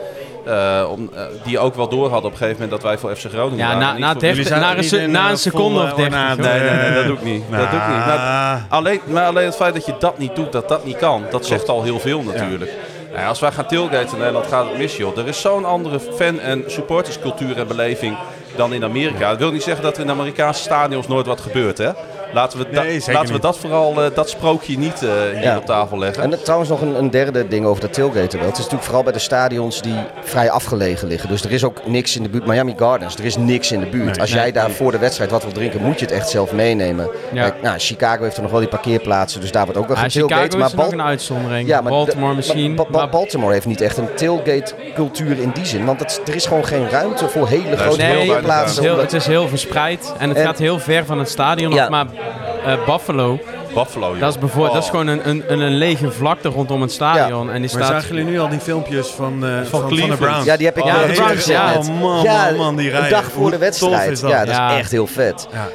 Eh, om, eh, die ook wel door hadden op een gegeven moment dat wij voor FC Groningen Ja, waren. na, na, voor- 30 Jullie zaten na, een, se- na eh, een seconde vol, of 30. ornaat, joh. Nee, nee, nee, dat doe ik niet. Dat doe ik niet. Maar, alleen, maar alleen het feit dat je dat niet doet, dat dat niet kan, dat zegt al heel veel natuurlijk. Nou ja, als wij gaan tailgaten in Nederland, gaat het mis, joh. Er is zo'n andere fan- en supporterscultuur en beleving dan in Amerika. Dat wil niet zeggen dat er in de Amerikaanse stadions nooit wat gebeurt, hè. Laten we, da- Nee, zeker laten we niet. dat vooral, eh, dat sprookje niet eh, hier Ja. op tafel leggen. En trouwens nog een, een derde ding over dat tailgaten wel. Het is natuurlijk vooral bij de stadions die vrij afgelegen liggen. Dus er is ook niks in de buurt. Miami Gardens, er is niks in de buurt. Nee. Als jij daar voor de wedstrijd wat wil drinken, moet je het echt zelf meenemen. Ja. Kijk, nou, Chicago heeft er nog wel die parkeerplaatsen, dus daar wordt ook wel Ah, getailgate. Chicago Maar is nog Bal- een uitzondering. ja, maar Baltimore de- misschien. Ba- Baltimore heeft niet echt een tailgate cultuur in die zin. Want het, er is gewoon geen ruimte voor hele grote Nee, weinig het parkeerplaatsen. is, heel, het is heel verspreid en het En- gaat heel ver van het stadion Ja. Maar eh, Buffalo, Buffalo, joh. dat is, bijvoorbeeld, dat is Oh. gewoon een, een, een, een lege vlakte rondom het stadion. En die Maar staat... zagen jullie nu al die filmpjes van, eh, van, van, de Cleveland? Browns? Ja, die heb ik Oh, de Browns, ja. net. Oh man, Ja, man, man, die Een rijden. dag voor Hoe de wedstrijd. is dat? Ja, dat is echt heel vet. Ja.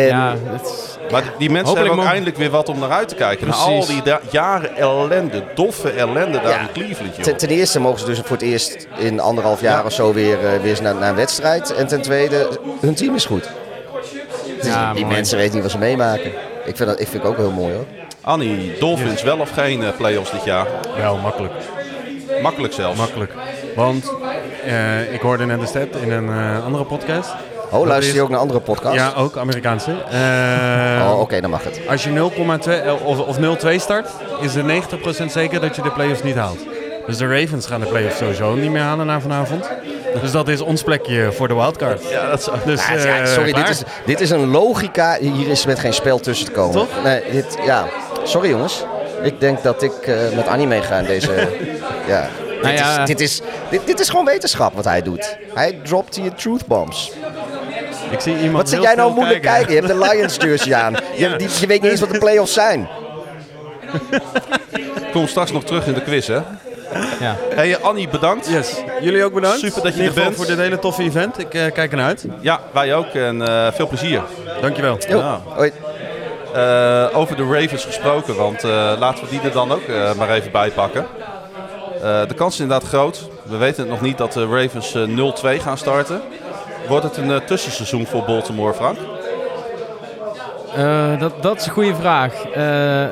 En, ja, is- Maar die, die mensen Hopelijk hebben ook eindelijk weer wat om naar uit te kijken. Na al die jaren ellende, doffe ellende daar Ja. in Cleveland, joh. Ten, ten eerste mogen ze dus voor het eerst in anderhalf jaar of zo weer, eh, weer naar, naar een wedstrijd. En ten tweede, hun team is goed. Ja, die mooi. mensen weten niet wat ze meemaken. Ik vind dat ik vind ik ook heel mooi hoor. Annie, Dolphins wel of geen eh, play-offs dit jaar? Wel, makkelijk. Makkelijk zelfs. Makkelijk. Want eh, ik hoorde net een stat in een eh, andere podcast. Oh, Dat luister je is- ook naar andere podcasts? Ja, ook Amerikaanse. Eh, Oh, oké, dan mag het. Als je 0,2 eh, of, of 0,2 start, is er 90% zeker dat je de playoffs niet haalt. Dus de Ravens gaan de playoffs sowieso niet meer halen na vanavond. Dus dat is ons plekje voor de wildcard. Ja, dat is... Dus, Ja, ja, eh, sorry, dit is, dit is een logica. Hier is met geen spel tussen te komen. Toch? Nee, dit, ja. Sorry jongens. Ik denk dat ik eh, met Annie meega in deze... ja. Dit, Nou ja. is, dit, is, dit, dit is gewoon wetenschap wat hij doet. Hij dropt hier truth bombs. Ik zie iemand Wat zit heel jij nou moeilijk kijken? Je hebt de Lions jersey aan. Je, die, je weet niet eens wat de play-offs zijn. Kom straks nog terug in de quiz, hè? Ja. Hey Annie, bedankt. Yes. Jullie ook bedankt. Super dat je er bent. voor dit hele toffe event. Ik eh, kijk ernaar uit. Ja, wij ook en eh, veel plezier. Dankjewel. Jo, Ja. hoi. Eh, over de Ravens gesproken, want eh, laten we die er dan ook eh, maar even bij pakken. Eh, de kans is inderdaad groot. We weten het nog niet dat de Ravens eh, 0-2 gaan starten. Wordt het een tussenseizoen voor Baltimore, Frank? Eh, dat, dat is een goede vraag. Eh,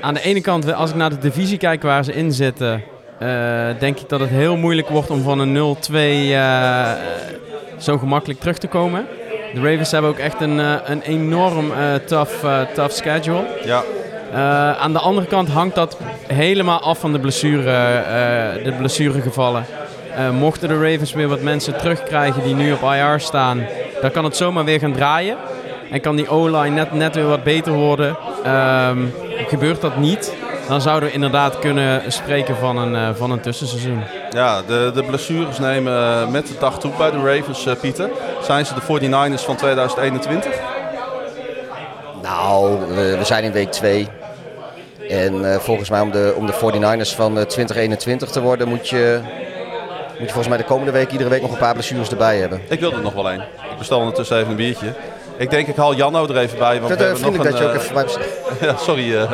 aan de ene kant, als ik naar de divisie kijk waar ze in zitten, eh, denk ik dat het heel moeilijk wordt om van een 0-2 eh, zo gemakkelijk terug te komen. De Ravens hebben ook echt een, eh, een enorm tough, tough schedule. Ja. Aan de andere kant hangt dat helemaal af van de, blessure, de blessuregevallen. Mochten de Ravens weer wat mensen terugkrijgen die nu op IR staan, dan kan het zomaar weer gaan draaien. En kan die O-line net, net weer wat beter worden. Ehm, gebeurt dat niet, dan zouden we inderdaad kunnen spreken van een, eh, van een tussenseizoen. Ja, de, de blessures nemen eh, met de dag toe bij de Ravens, eh, Pieter. Zijn ze de 49ers van 2021? Nou, we, we zijn in week 2. En eh, volgens mij om de, om de 49ers van eh, 2021 te worden moet je, moet je volgens mij de komende week iedere week nog een paar blessures erbij hebben. Ik wil er nog wel één. Ik bestel ondertussen even een biertje. Ik denk ik haal Janno er even bij. Want Ik we vind het hebben nog vriendelijk dat je ook een, even eh, ja, sorry. eh,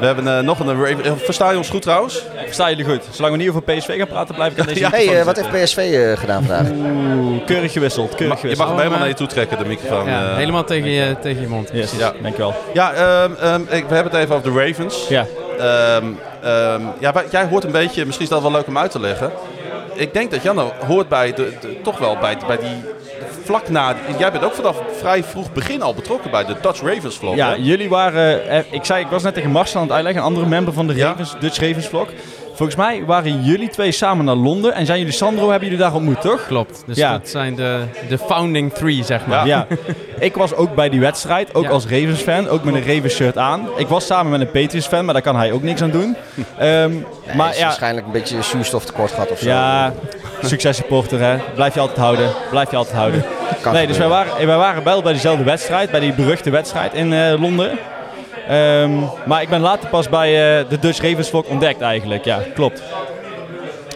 we hebben eh, nog een Raven. eh, Versta je ons goed trouwens? Verstaan jullie goed? Zolang we niet over PSV gaan praten, blijf ik aan deze Ja. Hey, eh, wat heeft PSV eh, gedaan vandaag? Oeh, keurig gewisseld, keurig je mag hem helemaal naar je toe trekken, de microfoon. Ja, eh. helemaal tegen je, tegen je mond. Yes, Ja. dankjewel. Ja, ehm, ehm, ik, we hebben het even over de Ravens. Ja. Ehm, ehm, ja, jij hoort een beetje, misschien is dat wel leuk om uit te leggen. Ik denk dat Janno hoort bij de, de- toch wel bij, bij die vlak na. Jij bent ook vanaf vrij vroeg begin al betrokken bij de Dutch Ravens vlog. Ja, hè? jullie waren, eh, ik zei, ik was net tegen Marcel aan het uitleggen, een andere member van de Ja. Ravens, Dutch Ravens vlog. Volgens mij waren jullie twee samen naar Londen en zijn jullie Sandro, hebben jullie daar ontmoet, toch? Klopt. Dus Ja. dat zijn de, de founding three, zeg maar. Ja. ik was ook bij die wedstrijd, ook Ja. als Ravens fan, ook met een Ravens shirt aan. Ik was samen met een Patriots fan, maar daar kan hij ook niks aan doen. Ehm, Nee, maar is ja, waarschijnlijk een beetje zuurstof tekort gehad of zo. ja, successupporter hè, blijf je altijd houden, blijf je altijd houden. Kan Nee, dus wij waren, wij waren wel bij dezelfde wedstrijd, bij die beruchte wedstrijd in eh, Londen. Ehm, maar ik ben later pas bij eh, de Dutch Ravens vlog ontdekt eigenlijk, ja, klopt.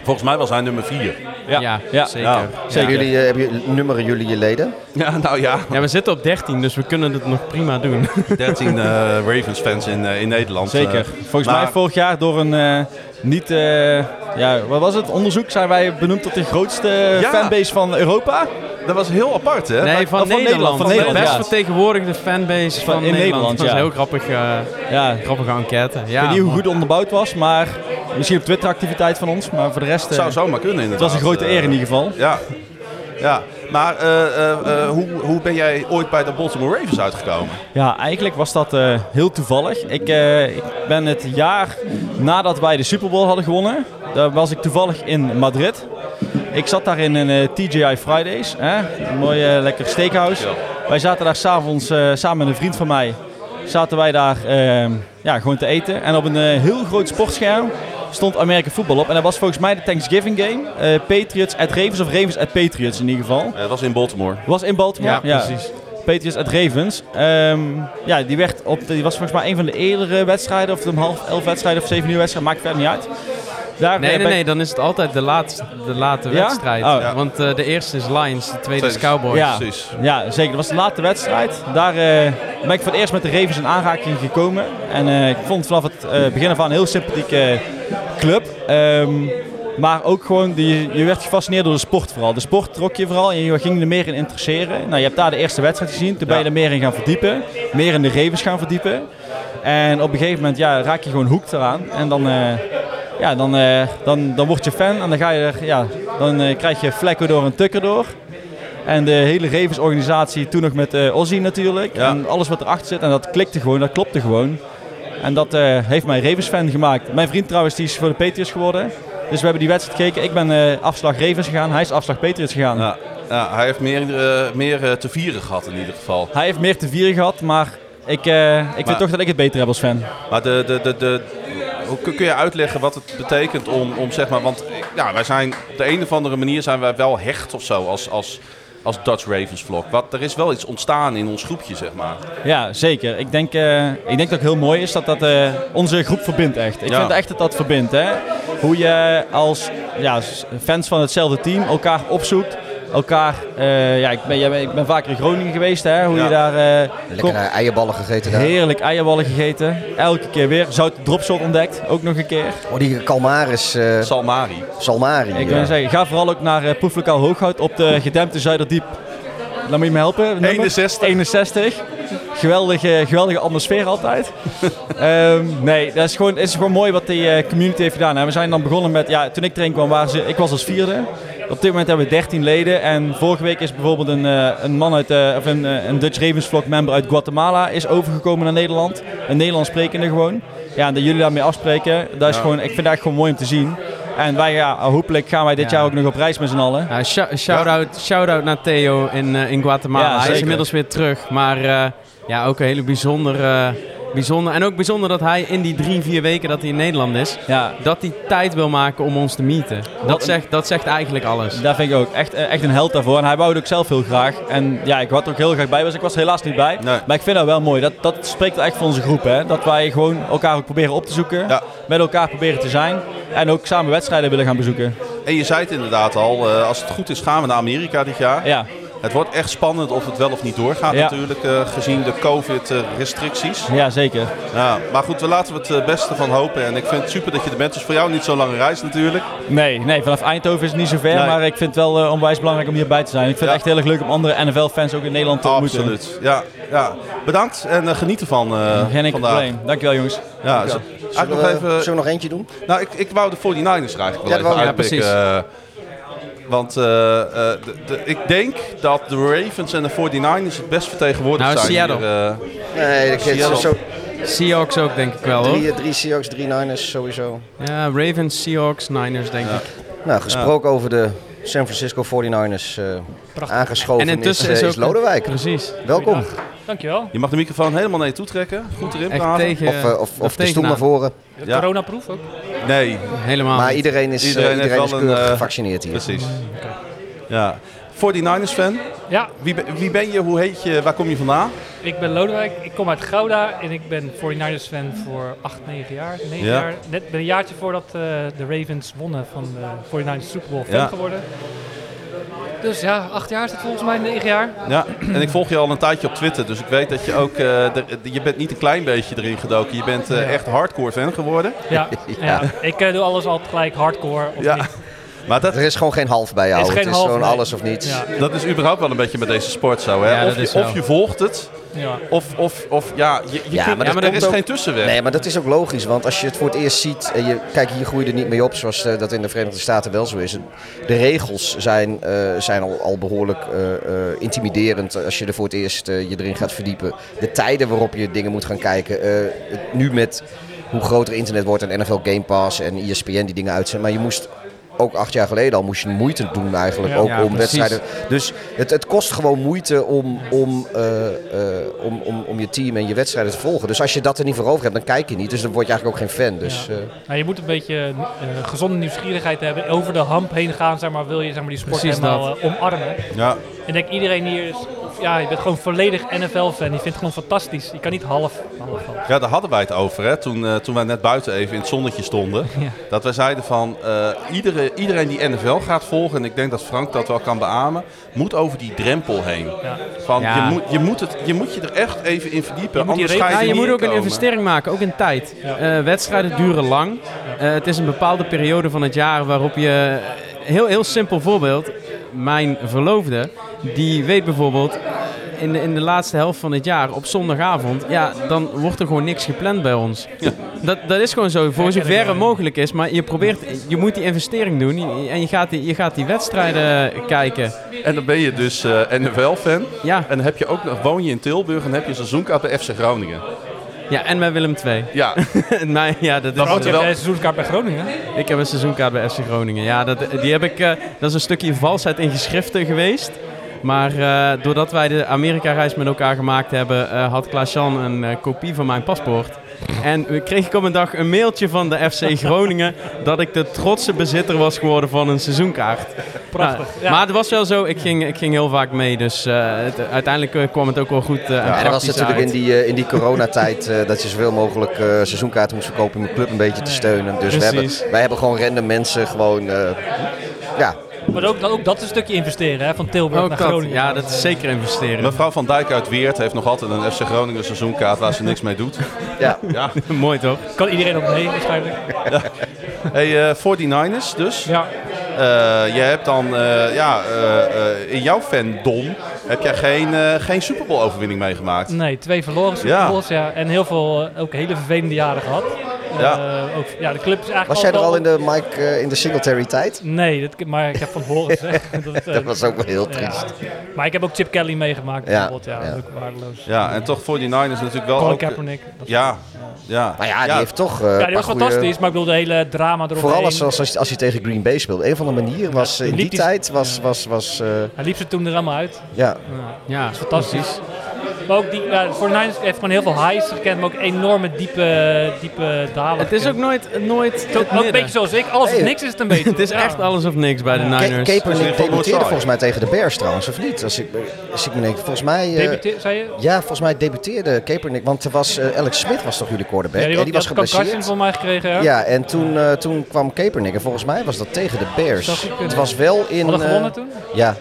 Volgens mij was hij nummer 4. Ja, Ja, ja, zeker. ja, Ja. zeker. Jullie, eh, hebben jullie, nummeren jullie je leden? Ja, nou ja. Ja, we zitten op 13, dus we kunnen het nog prima doen. 13 eh, Ravens fans in, eh, in Nederland. Zeker. Volgens maar- mij vorig jaar door een eh, niet, eh, ja, wat was het, onderzoek zijn wij benoemd tot de grootste Ja. fanbase van Europa. dat was heel apart, hè? Nee, van, van Nederland. Nederland, van de Nederland, best vertegenwoordigde fanbase van, in Nederland. Nederland, Dat is ja. een heel grappig, eh, Ja, grappige enquête. ik Ja, weet niet hoe goed onderbouwd was, maar misschien op Twitter activiteit van ons, maar voor de rest, Het eh, zou zomaar kunnen, het inderdaad. was een grote Eh, eer in ieder geval. Ja. Ja, maar eh, eh, eh, hoe, hoe ben jij ooit bij de Baltimore Ravens uitgekomen? Ja, eigenlijk was dat heel toevallig. Ik, ik ben het jaar nadat wij de Super Bowl hadden gewonnen, daar was ik toevallig in Madrid. Ik zat daar in een TGI Fridays, hè? een mooi lekker steakhouse. Ja. Wij zaten daar s'avonds samen met een vriend van mij, zaten wij daar ja, gewoon te eten. En op een heel groot sportscherm stond Amerika voetbal op. En dat was volgens mij de Thanksgiving game. Eh, Patriots at Ravens of Ravens at Patriots in ieder geval. Eh, dat was in Baltimore. Was in Baltimore? Ja, precies. Patriots at Ravens. Ehm, ja, die, werd op, die was volgens mij een van de eerdere wedstrijden. Of om half elf wedstrijden of zeven uur wedstrijden. Maakt verder niet uit. Daar, Nee, nee, nee, dan is het altijd de, laatste, de late Ja? wedstrijd. Oh. Ja. Want eh, de eerste is Lions, de tweede is Cowboys. Ja. Precies. Ja, zeker. Dat was de late wedstrijd. Daar eh, ben ik voor het eerst met de Ravens in aanraking gekomen. En eh, ik vond vanaf het eh, begin af aan een heel sympathieke club. Ehm, maar ook gewoon, die, je werd gefascineerd door de sport vooral. De sport trok je vooral en je ging er meer in interesseren. Nou, je hebt daar de eerste wedstrijd gezien. Toen ben je er meer in gaan verdiepen. Meer in de Ravens gaan verdiepen. En op een gegeven moment ja, raak je gewoon hoekt eraan. En dan, eh, ja, dan, eh, dan, dan word je fan en dan, ga je er, ja, dan eh, krijg je vlekken door en tukker door. En de hele Ravens-organisatie, toen nog met eh Ozzy natuurlijk. Ja. En alles wat erachter zit. En dat klikte gewoon, dat klopte gewoon. En dat heeft mij Ravens-fan gemaakt. Mijn vriend trouwens, die is voor de Patriots geworden. Dus we hebben die wedstrijd gekeken. Ik ben afslag Ravens gegaan, hij is afslag Patriots gegaan. Ja, ja, hij heeft meer, meer te vieren gehad in ieder geval. Hij heeft meer te vieren gehad, maar ik, eh, ik vind toch dat ik het beter heb als fan. Maar de, de, de, de, hoe kun je uitleggen wat het betekent om, om zeg maar, want ja, wij zijn op de een of andere manier zijn wij wel hecht of zo als, als als Dutch Ravens vlog? Wat, er is wel iets ontstaan in ons groepje, zeg maar. Ja, zeker. Ik denk, eh, ik denk dat het heel mooi is dat dat eh, onze groep verbindt echt. Ik Ja. vind echt dat dat verbindt. Hè? Hoe je als ja, fans van hetzelfde team elkaar opzoekt. Elkaar, eh, ja, ik ben, jij ik ben vaker in Groningen geweest. Hè? Hoe Ja. je daar eh, Lekker eh, eierballen gegeten daar. heerlijk eierballen gegeten. Elke keer weer. Zout dropshot ontdekt, ook nog een keer. Oh, die Calmaris eh, Salmari. Salmari. Ik ja. zeggen, ga vooral ook naar uh, Proeflokaal Hooghout op de gedempte Zuiderdiep. Dan moet je me helpen. nummer? 61. 61. Geweldige, geweldige atmosfeer altijd. Ehm, nee, dat is gewoon, het is gewoon mooi wat die community heeft gedaan. hè. We zijn dan begonnen met, ja, toen ik erin kwam, waren ze, ik was als vierde. Op dit moment hebben we 13 leden. En vorige week is bijvoorbeeld een, eh, een man uit, eh, of een, eh, een Dutch Ravens vlog member uit Guatemala is overgekomen naar Nederland. Een Nederlands sprekende gewoon. Ja, en dat jullie daarmee afspreken, dat is Ja. gewoon, ik vind dat echt gewoon mooi om te zien. En wij, ja, hopelijk gaan wij dit Ja. jaar ook nog op reis met z'n allen. Ja, shou- shout-out shout naar Theo in, in Guatemala. Ja, hij is inmiddels weer terug. Maar ja, ook een hele bijzondere, bijzonder. En ook bijzonder dat hij in die drie, vier weken dat hij in Nederland is, Ja, dat hij tijd wil maken om ons te meeten. Dat zegt, dat zegt eigenlijk alles. Daar vind ik ook echt, eh, echt een held daarvoor. En hij wou het ook zelf heel graag. En ja, ik had er ook heel graag bij. Was. Ik was er helaas niet bij. Nee. Maar ik vind dat wel mooi. Dat, dat spreekt echt voor onze groep. Hè? Dat wij gewoon elkaar ook proberen op te zoeken. Ja. Met elkaar proberen te zijn. En ook samen wedstrijden willen gaan bezoeken. En je zei het inderdaad al, eh, als het goed is gaan we naar Amerika dit jaar. Ja, Het wordt echt spannend of het wel of niet doorgaat Ja. natuurlijk, eh, gezien de COVID-restricties. ja zeker. Ja, maar goed, we laten we het eh, beste van hopen. En ik vind het super dat je er bent. Is voor jou niet zo'n lange reis natuurlijk. Nee, nee, vanaf Eindhoven is het niet zo ver. Nee. Maar ik vind het wel eh, onwijs belangrijk om hierbij te zijn. Ik vind Ja. het echt heel erg leuk om andere NFL-fans ook in Nederland te ontmoeten. Absoluut. Ja, ja. Bedankt en eh, geniet ervan eh Geen enkel vandaag. probleem. Dankjewel jongens. Ja, z- Zullen we, nog even... zullen we nog eentje doen? Nou, ik, ik wou de 49ers er eigenlijk wel Ja, even. Ja, eh, want eh, eh, de- de- ik denk dat de Ravens en de 49ers het best vertegenwoordigd Nou, zijn. Seattle. hier, eh. Nee, ik heb Seattle. zo, Seahawks ook denk ik wel hoor. drie, drie Seahawks, drie Niners sowieso. Ja, Ravens, Seahawks, Niners denk ik. Nou, gesproken over de San Francisco 49ers eh, aangeschoven En intussen is, is Lodewijk. Precies. Welkom. Dankjewel. je mag de microfoon helemaal naar je toe trekken. Goed erin Echt praten. tegen... Of, of, of de stoel naar voren. Ja. Coronaproef ook. Nee, Helemaal Maar niet. iedereen is, eh, Iedereen iedereen heeft is wel een, keurig eh, gevaccineerd hier. precies. Ja. 49ers fan. Ja, Wie, ben- wie ben je? Hoe heet je? Waar kom je vandaan? ik ben Lodewijk. Ik kom uit Gouda en ik ben 49ers fan voor 8, 9 jaar. 9 Ja. jaar. Net een jaartje voordat eh, de Ravens wonnen van de 49ers Super Bowl fan Ja. geworden. Dus ja, 8 jaar is het volgens mij, 9 jaar. Ja, en ik volg je al een tijdje op Twitter, dus ik weet dat je ook, eh, je bent niet een klein beetje erin gedoken. Je bent eh, echt hardcore fan geworden. Ja, ja. ik eh, doe alles altijd gelijk hardcore of Ja. niet. Maar dat, Er is gewoon geen half bij jou. Er is geen het is half, gewoon nee. alles of niets. Ja, dat is überhaupt wel een beetje met deze sport zo. Hè? Ja, of, je, is zo. of je volgt het, ja. of, of, of ja, je, je Ja, kunt- maar er dat er is ook- geen tussenweg. Nee, maar dat is ook logisch. Want als je het voor het eerst ziet. En je, kijk, hier groei je er niet mee op zoals eh, dat in de Verenigde Staten wel zo is. De regels zijn, eh, zijn al, al behoorlijk eh, eh, intimiderend als je er voor het eerst eh, je erin gaat verdiepen. De tijden waarop je dingen moet gaan kijken. eh, nu met hoe groter internet wordt en NFL Game Pass en ESPN die dingen uitzenden. Maar je moest ook acht jaar geleden al moest je moeite doen eigenlijk Ja. ook Ja, om precies. wedstrijden. Dus het, het kost gewoon moeite om, om, eh, eh, om, om, om je team en je wedstrijden te volgen. Dus als je dat er niet voor over hebt, dan kijk je niet. Dus dan word je eigenlijk ook geen fan. Dus, Ja. eh, Nou, je moet een beetje gezonde nieuwsgierigheid hebben. Over de hamp heen gaan, zeg maar, wil je zeg maar, die sport Precies helemaal omarmen. Ja, En ik denk iedereen hier is, ja, je bent gewoon volledig NFL-fan. Je vindt het gewoon fantastisch. Je kan niet half, half, half. ja, daar hadden wij het over hè? Toen, eh, toen wij net buiten even in het zonnetje stonden. Ja. Dat wij zeiden van eh, iedere, iedereen die NFL gaat volgen, en ik denk dat Frank dat wel kan beamen, moet over die drempel heen. Ja. Van, Ja. je, moet, je, moet het, je moet je er echt even in verdiepen. Je moet anders ga je Ja, je moet ook een investering maken, ook in tijd. Ja. Eh, wedstrijden duren lang. Eh, het is een bepaalde periode van het jaar waarop je... Heel, heel simpel voorbeeld. Mijn verloofde, die weet bijvoorbeeld... In de, in de laatste helft van het jaar, op zondagavond... Ja, dan wordt er gewoon niks gepland bij ons. Dat, dat is gewoon zo, voor Ja, zover het mogelijk is. Maar je probeert... Je moet die investering doen. En je gaat die, je gaat die wedstrijden kijken. En dan ben je dus eh, NFL-fan. Ja, En dan heb je ook nog, woon je in Tilburg en heb je een seizoenkaart bij FC Groningen. ja en bij Willem II. Ja, maar ja, dat is... Want je wel- een seizoenskaart bij Groningen. Ik heb een seizoenkaart bij FC Groningen. Ja, dat, die heb ik, eh, dat is een stukje valsheid in geschriften geweest. Maar eh, doordat wij de Amerika-reis met elkaar gemaakt hebben, eh, had Klaas-Jan een eh, kopie van mijn paspoort. En kreeg ik op een dag een mailtje van de FC Groningen dat ik de trotse bezitter was geworden van een seizoenkaart. Prachtig. Nou, Ja. Maar het was wel zo, ik ging, ik ging heel vaak mee, dus eh, het- uiteindelijk kwam het ook wel goed. eh, Ja, en dat was natuurlijk uit. in die, eh, in die coronatijd eh, dat je zoveel mogelijk eh, seizoenkaarten moest verkopen om je club een beetje te steunen. Dus we hebben, wij hebben gewoon random mensen gewoon, eh, ja, Maar ook, ook dat is een stukje investeren, hè, van Tilburg Ook naar dat, Groningen. ja, dat is zeker investeren. Mevrouw van Dijk uit Weert heeft nog altijd een FC Groningen seizoenkaart waar ze niks mee doet. ja. Ja. Mooi toch? Kan iedereen ook mee, waarschijnlijk. Hey, eh 49ers dus. Ja. Eh, je hebt dan, eh, ja, eh, eh, in jouw fandom heb jij geen, eh, geen Super Bowl overwinning meegemaakt. Nee, twee verloren Super Bowls, ja. En heel veel, ook hele vervelende jaren gehad. Ja. Eh, ook, ja, de club is eigenlijk Was jij er al in de Mike eh, in de Singletary tijd? Nee, dat, maar ik heb van horen gezegd. dat, het, eh, Dat was ook wel heel ja. triest. Maar ik heb ook Chip Kelly meegemaakt Ja, bijvoorbeeld. Ja, ja. ook waardeloos. Ja, en toch 49ers natuurlijk wel Colin ook... Kaepernick. Ja, ja. Maar ja, die heeft toch eh, Ja, die was goeie- fantastisch, maar ik bedoel de hele drama eromheen. Vooral als, als, als, als hij tegen Green Bay speelde. Een of andere manier was in die tijd was, was, was, eh, Hij liep ze toen er allemaal uit. ja. Ja, Dat is fantastisch. Maar ook die, ja, voor Niners heeft gewoon heel veel highs gekend, maar ook enorme diepe, diepe dalen. Het is ook nooit, nooit Ook, het ook een beetje zoals ik, alles of niks is het een beetje. Het is Ja. echt alles of niks bij de Niners. In Kaepernick debuteerde volgens mij tegen de Bears trouwens, of niet? Als ik, als ik me denk, volgens mij... eh, Debuteer- zei je? ja, volgens mij debuteerde Kaepernick, want er was, eh, Alex Smith was toch jullie quarterback? Ja, en die was geblesseerd. van mij gekregen. Ja. Ja, en toen, eh, toen kwam Kaepernick en volgens mij was dat tegen de Bears. Het was wel in... Hadden gewonnen toen? Ja.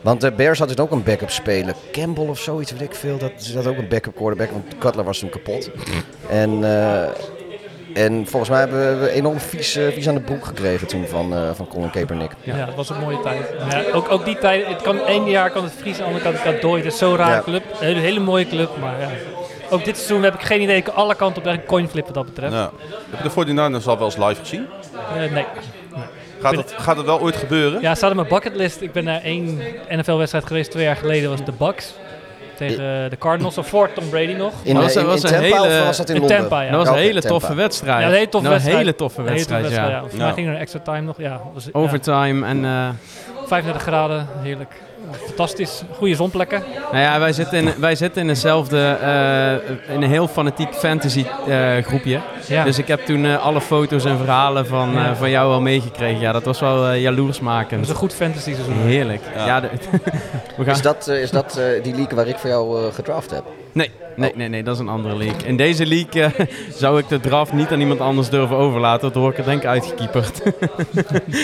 Want de Bears hadden ook een backup speler. Campbell of zoiets, weet ik veel. Dat is dat ook een backup quarterback, want Cutler was toen kapot. En, eh, en volgens mij hebben we enorm vies, eh, vies aan de broek gekregen toen van, eh, van Colin Kaepernick. Ja, dat was een mooie tijd. Ja, ook, ook die tijd, het kan, één jaar kan het Fries, de andere kant kan het Dooit. Het is zo'n Ja. club. Een hele, hele mooie club, maar ja. Ook dit seizoen heb ik geen idee. Ik kan alle kanten op een coinflip wat dat betreft. Ja. Heb je de 49ers al wel eens live gezien? Eh, nee. Gaat het, gaat het wel ooit gebeuren? Ja, het staat op mijn bucketlist. Ik ben naar één NFL-wedstrijd geweest twee jaar geleden. was de Bucks tegen de Cardinals. Of voor Tom Brady nog. In, Maar eh, was- in, een Tampa hele- of was dat in, in Londen? Tampa, ja. Dat was een hele toffe wedstrijd. Ja, een hele toffe Nou, wedstrijd. hele toffe Een hele toffe wedstrijd, ja. Volgens mij Ja. ging er een extra time nog. Ja, was, ja, Overtime en... eh, 35 graden, heerlijk. Fantastisch. Goede zonplekken. nou ja, wij zitten in, wij zitten in eenzelfde, eh, in een heel fanatiek fantasy eh, groepje. Ja. Dus ik heb toen eh, alle foto's en verhalen van, Ja. eh, van jou al meegekregen. Ja, dat was wel eh, dat jaloersmakend. is een goed fantasy seizoen. Heerlijk. Ja. Ja. de- we gaan... Is dat, is dat eh, die league waar ik voor jou eh, gedraft heb? Nee, nee, nee, nee, dat is een andere league. In deze league eh, zou ik de draft niet aan iemand anders durven overlaten. Dat word ik er denk ik uitgekieperd.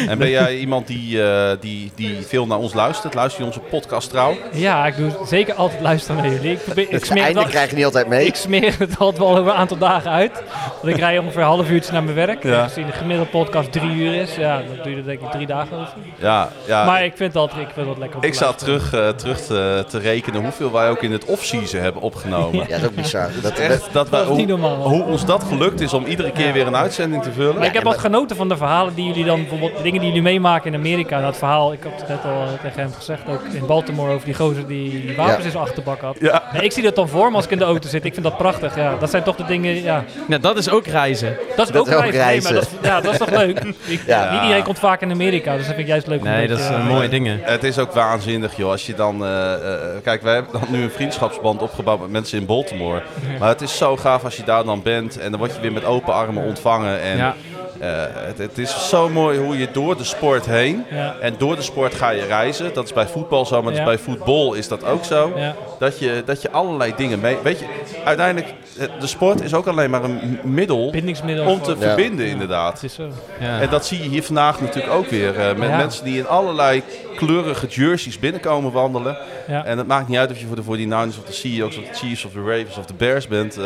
En ben jij iemand die, eh, die, die veel naar ons luistert? Luister je onze podcast trouw? Ja, ik doe zeker altijd luisteren naar jullie. Ik, probeer, ik Het smeer het einde al- krijg je niet altijd mee. Ik smeer het altijd wel over een aantal dagen uit. Want ik rij ongeveer een half uurtje naar mijn werk. Ja. Gezien de gemiddelde podcast drie uur is, ja, dan doe je er denk ik drie dagen over. Ja, ja. Maar ik vind het altijd ik vind het altijd lekker om ik zat terug, eh, terug te, te rekenen hoeveel wij ook in het off-season hebben opgenomen. Ja, dat is ook bizar. Dat, Echt, dat wij, Dat is niet hoe, normaal. hoe ons dat gelukt is om iedere keer weer een uitzending te vullen. Maar ik heb wat genoten van de verhalen die jullie dan, bijvoorbeeld de dingen die jullie meemaken in Amerika. Dat verhaal, ik heb het net al tegen hem gezegd, ook in Baltimore over die gozer die wapens Ja. in zijn achterbak had. Ja. Nee, ik zie dat dan voor me als ik in de auto zit. Ik vind dat prachtig. Ja. Dat zijn toch de dingen, ja. ja, dat is ook reizen. Dat is Dat ook is reizen. Nee, maar dat, is- ja, dat is toch leuk? Ik- Ja. Niet iedereen komt vaak in Amerika, dus dat vind ik juist leuk. om Nee, dat zijn eh, mooie dingen. Het is ook waanzinnig, joh. Als je dan. eh, eh, kijk, wij hebben dan nu een vriendschapsband opgebouwd met mensen in Baltimore. Maar het is zo gaaf als je daar dan bent. En dan word je weer met open armen ontvangen. En Ja. Eh, het, het is zo mooi hoe je door de sport heen. Ja. En door de sport ga je reizen. Dat is bij voetbal zo, maar Ja. bij voetbal is dat ook zo. Ja. Dat, je, dat je allerlei dingen mee. Weet je, uiteindelijk, de sport is ook alleen maar een middel bindingsmiddel. om te verbinden, Ja. inderdaad. Het is zo. Ja. En dat zie je hier vandaag natuurlijk ook weer. eh, met Ja. mensen die in allerlei kleurige jerseys binnenkomen wandelen. Ja. En het maakt niet uit of je voor de 49ers of de Seahawks of de Chiefs of de Ravens of de Bears bent. Eh,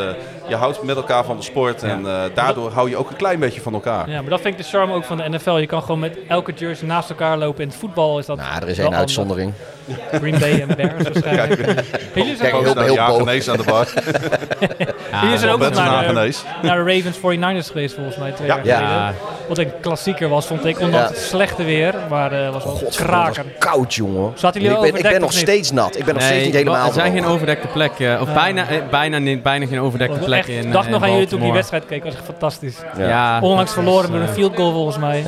je houdt met elkaar van de sport en eh, daardoor hou je ook een klein beetje van elkaar. Ja, maar dat vind ik de charme ook van de NFL. Je kan gewoon met elke jersey naast elkaar lopen. In het voetbal is dat Nou, er is één anders. Green Bay en Bears waarschijnlijk. Jullie zijn Kijk, ook, heel- aan de bar. jullie zijn ook nog naar de, naar de Ravens 49ers geweest volgens mij twee Ja. jaar Ja. geleden. Wat een klassieker was, vond ik. Ondanks Ja. het slechte weer. Maar eh was wel kraken. was koud, jongen. Zaten jullie ik ben, ik ben nog steeds nat. Ik ben nog steeds niet helemaal er zijn geen overdekte plekken. Of bijna, eh, bijna, niet, bijna geen overdekte plekken in Ik dacht eh, nog aan jullie toen ik die wedstrijd keek. was echt fantastisch. Onlangs verloren met een field goal volgens mij.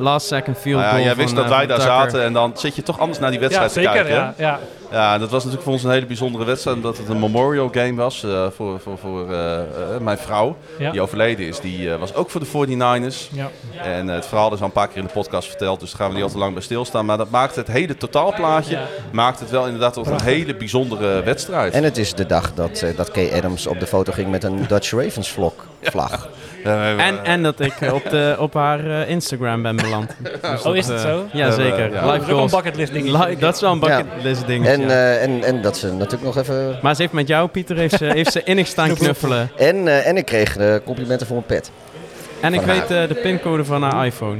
Last second field Nou ja, goal jij wist dat wij daar zaten en dan zit je toch anders naar die wedstrijd Zeker, kijken. ja. ja. Ja, dat was natuurlijk voor ons een hele bijzondere wedstrijd. Omdat het een memorial game was eh, voor, voor, voor eh, eh, mijn vrouw. Ja. Die overleden is. Die eh, was ook voor de 49ers. Ja. En het verhaal is al een paar keer in de podcast verteld. Dus daar gaan we niet al te lang bij stilstaan. Maar dat maakt het hele totaalplaatje. Ja. Maakt het wel inderdaad tot een hele bijzondere wedstrijd. En het is de dag dat, eh, dat Kay Adams op de foto ging met een Dutch Ravens vlog, vlag. Eh, En, en dat ik eh, op, de, op haar eh, Instagram ben beland. Dus Oh, is dat, het zo? Ja, Ja, zeker. ja. Dat is ook een bucketlist ding. Dat is wel een bucketlist ding. En, ja. eh, en, en dat ze natuurlijk nog even... maar ze heeft met jou, Pieter, heeft ze, heeft ze innig staan knuffelen. En, eh, en ik kreeg complimenten voor mijn pet. En ik weet de pincode van haar iPhone.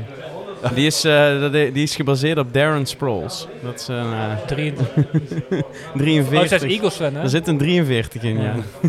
Die is, eh, dat- die is gebaseerd op Darren Sproles. Dat is een eh, Drie, 43. oh, Eagles fan, hè? Er zit een 43 in, ja. Ja,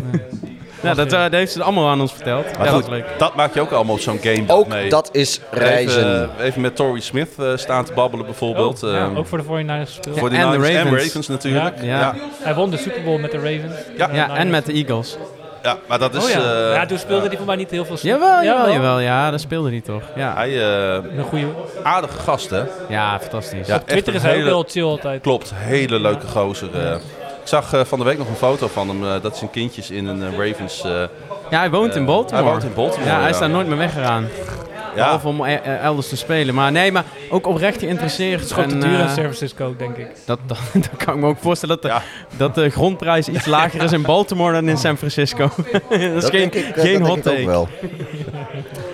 dat, eh, dat heeft ze allemaal aan ons verteld. Maar ja, dat goed, leuk. dat maak je ook allemaal op zo'n game Ook mee. dat is reizen. Even, even met Torrey Smith eh, staan te babbelen bijvoorbeeld. Oh, ja, Ehm, ook voor de 49ers gespeeld. voor de En de Niners en Ravens. Ravens natuurlijk. Ja. Ja. Hij won de Super Bowl met de Ravens. Ja. Ja, en met de Eagles. Ja, maar dat is... oh ja. eh, ja, toen speelde hij voor mij niet heel veel. Jawel, jawel, jawel. Ja, dat speelde hij toch. Ja, Hij, eh, Een goede. aardige gast, hè? ja fantastisch. Ja, Op Twitter is hij hele- wel chill altijd. Klopt, hele leuke gozer. eh. Ik zag eh, van de week nog een foto van hem, eh, dat zijn kindjes in een eh, Ravens... eh, Ja, hij woont in Baltimore. Hij woont in Baltimore, Ja, hij is daar nooit meer weggegaan. Ja, Behalve om elders te spelen. Maar nee, maar ook oprecht geïnteresseerd. Het En, duur in San Francisco, denk ik. dat, dat, dat kan ik me ook voorstellen dat de, Ja. dat de grondprijs iets lager is in Baltimore dan in San Francisco. dat is dat geen, ik, geen dat hot denk ik ook take. wel.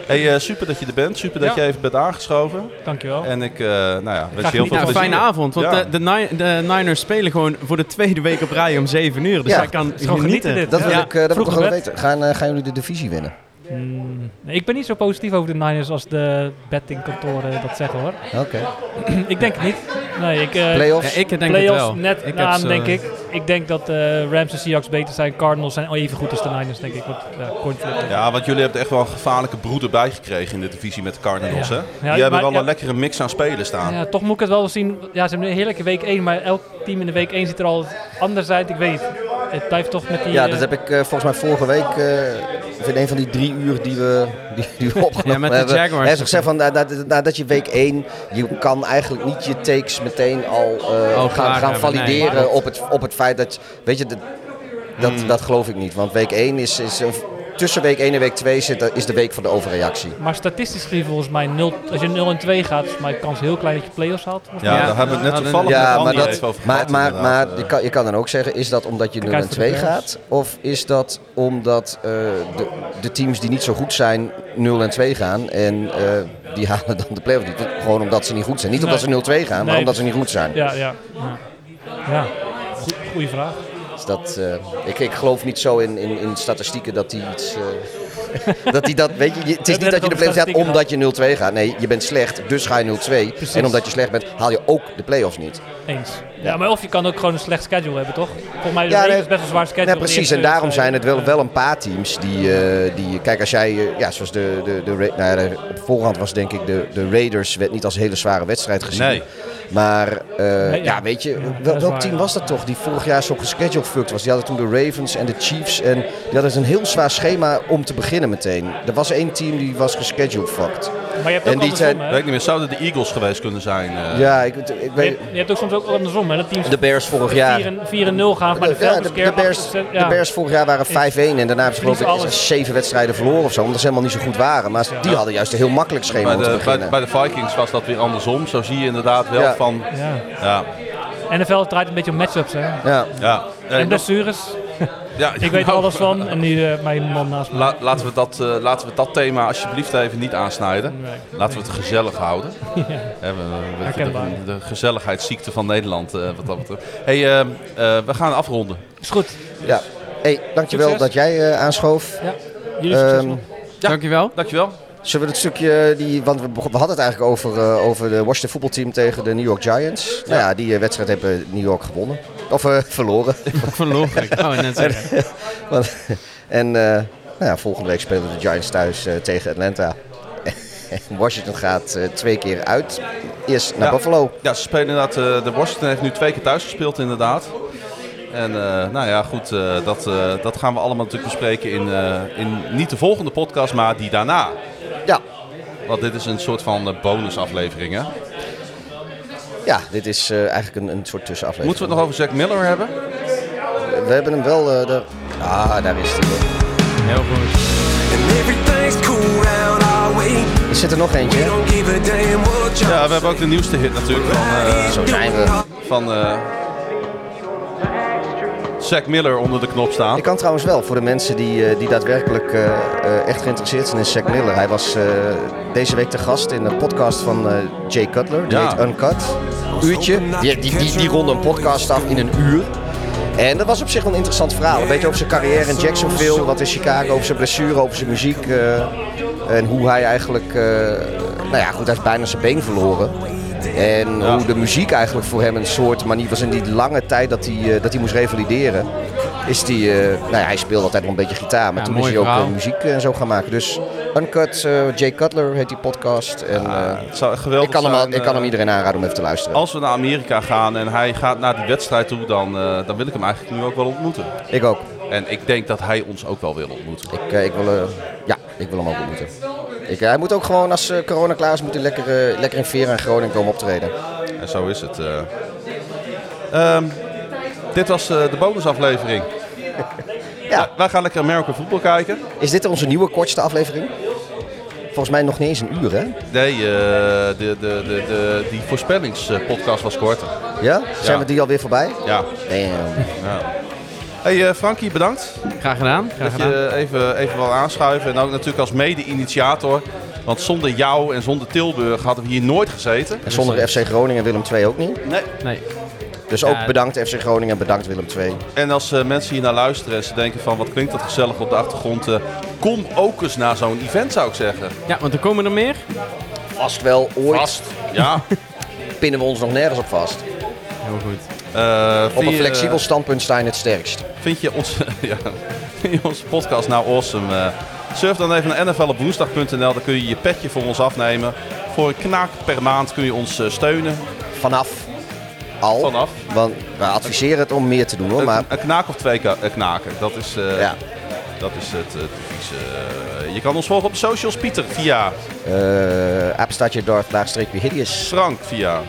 hey, eh, super dat je er bent. Super dat Ja. je even bent aangeschoven. Dankjewel. En ik, eh, nou ja, wens Graag je heel veel plezier. fijne avond, want Ja. de, de, Ni- de Niners spelen gewoon voor de tweede week op rij om 7 uur. Dus Ja. hij kan gewoon genieten. Dat wil Ja. ik, eh, dat wil ik gebed. weten. Gaan, eh, gaan jullie de divisie winnen? Mm, nee, ik ben niet zo positief over de Niners als de bettingkantoren dat zeggen hoor. Oké. ik denk het niet. Nee, ik, eh, Playoffs? Ja, ik denk het playoffs wel. net Ik aan, denk ik. Ik denk dat eh Rams en Seahawks beter zijn. Cardinals zijn even goed als de Niners, denk ik. Want, ja. Ja, want jullie hebben echt wel een gevaarlijke broed erbij gekregen in de divisie met de Cardinals, Ja. hè? Ja, Die hebben maar- wel ja. een lekkere mix aan spelen staan. Ja, toch moet ik het wel zien. Ja, ze hebben een heerlijke week 1, maar elk team in de week 1 ziet er al anders uit. Ik weet niet. Het blijft toch met die... Ja, eh, dat heb ik eh, volgens mij vorige week, eh, of in een van die drie uur die we, die, die we opgenomen Ja, met de hebben. Jaguars. Hij heeft gezegd van, na- na- nadat je week 1, je kan eigenlijk niet je takes meteen al eh, gaan, gaan nee. valideren op, het, op het feit dat, weet je, dat, dat, Hmm. dat geloof ik niet. Want week 1 is, is een- tussen week 1 en week 2 zit, is de week van de overreactie. Maar statistisch gezien volgens mij 0, als je 0 en 2 gaat, is mijn kans heel klein dat je play-offs haalt. Ja, Ja, daar hebben we het net hadden- toevallig met Ja, maar, dat, even over maar, gehad. maar, je, kan, je kan dan ook zeggen, is dat omdat je 0 Kijk en voor de 2 Bears. gaat? Of is dat omdat eh, de, de teams die niet zo goed zijn 0 en 2 gaan en eh, die halen dan de play-off niet? Gewoon omdat ze niet goed zijn. Niet omdat ze 0-2 gaan, maar omdat ze niet goed zijn. Ja, ja. Ja, ja. Goe- goeie vraag. Dat, eh, ik, ik geloof niet zo in, in, in statistieken dat die iets... dat die dat, weet je, je- het is niet dat je de play-offs gaat omdat je 0-2 gaat. Nee, je bent slecht, dus ga je 0-2. Precies. En omdat je slecht bent, haal je ook de play-offs niet. Eens. Ja, maar of je kan ook gewoon een slecht schedule hebben, toch? Volgens mij is Ja, nee, best wel zwaar schedule. Precies. En daarom zijn het wel, wel een paar teams die, eh, die... Kijk, als jij... eh, ja, zoals de... de, de, nou ja, de- op voorhand was denk ik de, de Raiders... werd niet als een hele zware wedstrijd gezien. Nee. Maar eh, ja. ja. weet je... wel, welk waar, team ja. was dat toch? Die vorig jaar zo gescheduled fucked was. Die hadden toen de Ravens en de Chiefs. En die hadden een heel zwaar schema om te beginnen meteen. Er was één team die was gescheduled fucked. Maar je hebt en ook die andersom, zijn- hè? Weet ik niet meer, zouden de Eagles geweest kunnen zijn? eh? Ja, ik, ik Je weet... hebt, je hebt ook soms ook andersom, hè? Dat teams De Bears vorig jaar... 4 en- 4 en 0 gaan, maar de Ja, de, de, Bears, de ja. Bears vorig jaar waren 5-1 en daarna hebben ze geloof ik zeven wedstrijden verloren of zo. Omdat ze helemaal niet zo goed waren. Maar die hadden juist een heel makkelijk schema Bij om te de, bij, beginnen. bij de Vikings was dat weer andersom. Zo zie je inderdaad wel Ja. van... Ja. Ja, NFL draait een beetje om matchups, hè? ja. ja. En blessures. ja, Ik weet er nou, alles van. En nu eh, mijn man naast me. La- laten, we dat, eh, laten we dat thema alsjeblieft even niet aansnijden. Nee. Laten we het gezellig houden. We, de, de gezelligheidsziekte van Nederland, eh, wat dat betreft. Hey, we gaan afronden. Is goed. ja. Hey, dankjewel Succes. dat jij eh, aanschoof. Ja. Jullie succes Ehm, nog. Ja. Dankjewel. Dankjewel. Zullen we het stukje, die, want we, we hadden het eigenlijk over, eh, over de Washington voetbalteam tegen de New York Giants. Nou ja, die eh, wedstrijd hebben New York gewonnen. Of eh, verloren. Verloren. Ik wou net zeggen. Want- en eh, nou ja, volgende week spelen de Giants thuis eh, tegen Atlanta. Washington gaat eh, twee keer uit. Eerst naar Ja. Buffalo. Ja, ze spelen inderdaad. eh, de Washington heeft nu twee keer thuis gespeeld, inderdaad. En eh, nou ja, goed, eh, dat, eh, dat gaan we allemaal natuurlijk bespreken in, eh, in niet de volgende podcast, maar die daarna. Ja. Want dit is een soort van eh, bonusaflevering, hè? Ja, dit is eh, eigenlijk een, een soort tussenaflevering. Moeten we het nog over Zack Miller hebben? We hebben hem wel... eh de... Ah, daar is hij. Heel goed. Er zit er nog eentje. Ja, we hebben ook de nieuwste hit natuurlijk van, eh, Zo zijn we. van eh Zack Miller onder de knop staan. Ik kan trouwens wel, voor de mensen die, eh, die daadwerkelijk eh, eh, echt geïnteresseerd zijn in Zack Miller. Hij was deze week te gast in een podcast van Jay Cutler. Die Ja. heet Uncut. Uurtje. Die, die, die, die ronde een podcast af in een uur. En dat was op zich wel een interessant verhaal. Een beetje over zijn carrière in Jacksonville, wat in Chicago, over zijn blessure, over zijn muziek. en hoe hij eigenlijk, nou ja, goed, hij heeft bijna zijn been verloren. En Ja. hoe de muziek eigenlijk voor hem een soort manier was in die lange tijd dat hij, eh, dat hij moest revalideren. Is die, eh, nou ja, hij speelde altijd wel een beetje gitaar, maar Ja, toen is hij ook verhaal. eh, muziek en zo gaan maken. Dus Uncut, eh, Jay Cutler heet die podcast. En, eh, het zou geweldig ik, kan hem, ik kan hem iedereen aanraden om even te luisteren. Als we naar Amerika gaan en hij gaat naar die wedstrijd toe, dan, eh, dan wil ik hem eigenlijk nu ook wel ontmoeten. Ik ook. En ik denk dat hij ons ook wel wil ontmoeten. Ik, ik, wil, eh, ja, ik wil hem ook ontmoeten. Ik, eh, hij moet ook gewoon, als eh, corona klaar is, moet hij lekker, eh, lekker in Vera en Groningen komen optreden. En zo is het. eh. Ehm, dit was de bonusaflevering. Ja. Wij gaan lekker American voetbal kijken. Is dit onze nieuwe kortste aflevering? Volgens mij nog niet eens een uur, hè? Nee, de, de, de, de, die voorspellingspodcast was korter. Ja? Zijn Ja. we die alweer voorbij? Ja. Damn. ja. Hey eh, Frankie, bedankt Graag gedaan. Graag dat gedaan. je even, even wil aanschuiven. En ook natuurlijk als mede-initiator. Want zonder jou en zonder Tilburg hadden we hier nooit gezeten. En zonder FC Groningen en Willem II ook niet. Nee. Nee. Dus Ja, ook bedankt FC Groningen en bedankt Willem II. En als eh, mensen hier naar luisteren en ze denken van wat klinkt dat gezellig op de achtergrond. eh, kom ook eens naar zo'n event zou ik zeggen. Ja, want er komen er meer. Vast wel ooit Vast. Ja. pinnen we ons nog nergens op vast. Heel goed. Eh, Op een je- flexibel standpunt sta je het sterkst. Vind je onze, ja, vind je onze podcast nou awesome? Eh, surf dan even naar nflopwoensdag.nl. Daar kun je je petje voor ons afnemen. Voor een knaak per maand kun je ons eh, steunen. Vanaf al. Vanaf. Want we adviseren het om meer te doen hoor. Maar Een, een knaak of twee eh, knaken. Dat is, eh, ja. dat is het eh, advies. Eh, je kan ons volgen op de socials. Pieter via Uh, apenstaartje Darth, hideous. Frank via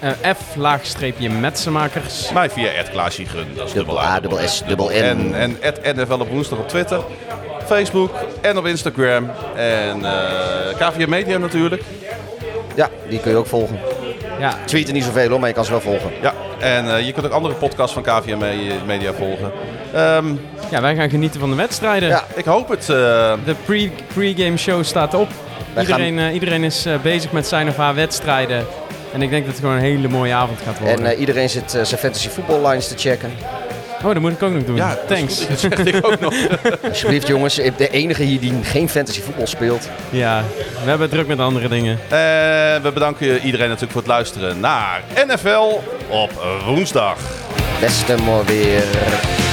Eh, F laagstreepje metsenmakers. mij via Ed Klaasje Gun. Dat is Dubbel A, dubbel S, dubbel N. En, en Ed NFL op woensdag op Twitter. Facebook en op Instagram. En eh KVM Media natuurlijk. Ja, die kun je ook volgen. Ja, Tweeten niet zoveel hoor, maar je kan ze wel volgen. Ja, en eh, je kunt ook andere podcasts van KVM Me- Media volgen. Ehm, ja, wij gaan genieten van de wedstrijden. Ja. ik hoop het. eh, De pre- pre-game show staat op. Wij Iedereen, eh, iedereen is bezig met zijn of haar wedstrijden. En ik denk dat het gewoon een hele mooie avond gaat worden. En eh, iedereen zit eh, zijn fantasy voetballines te checken. oh, dat moet ik ook nog doen. ja, Thanks. Dat zeg ik ook nog. Alsjeblieft jongens, de enige hier die geen fantasy voetbal speelt. Ja, we hebben druk met andere dingen. En we bedanken iedereen natuurlijk voor het luisteren naar NFL op woensdag. Beste maar weer.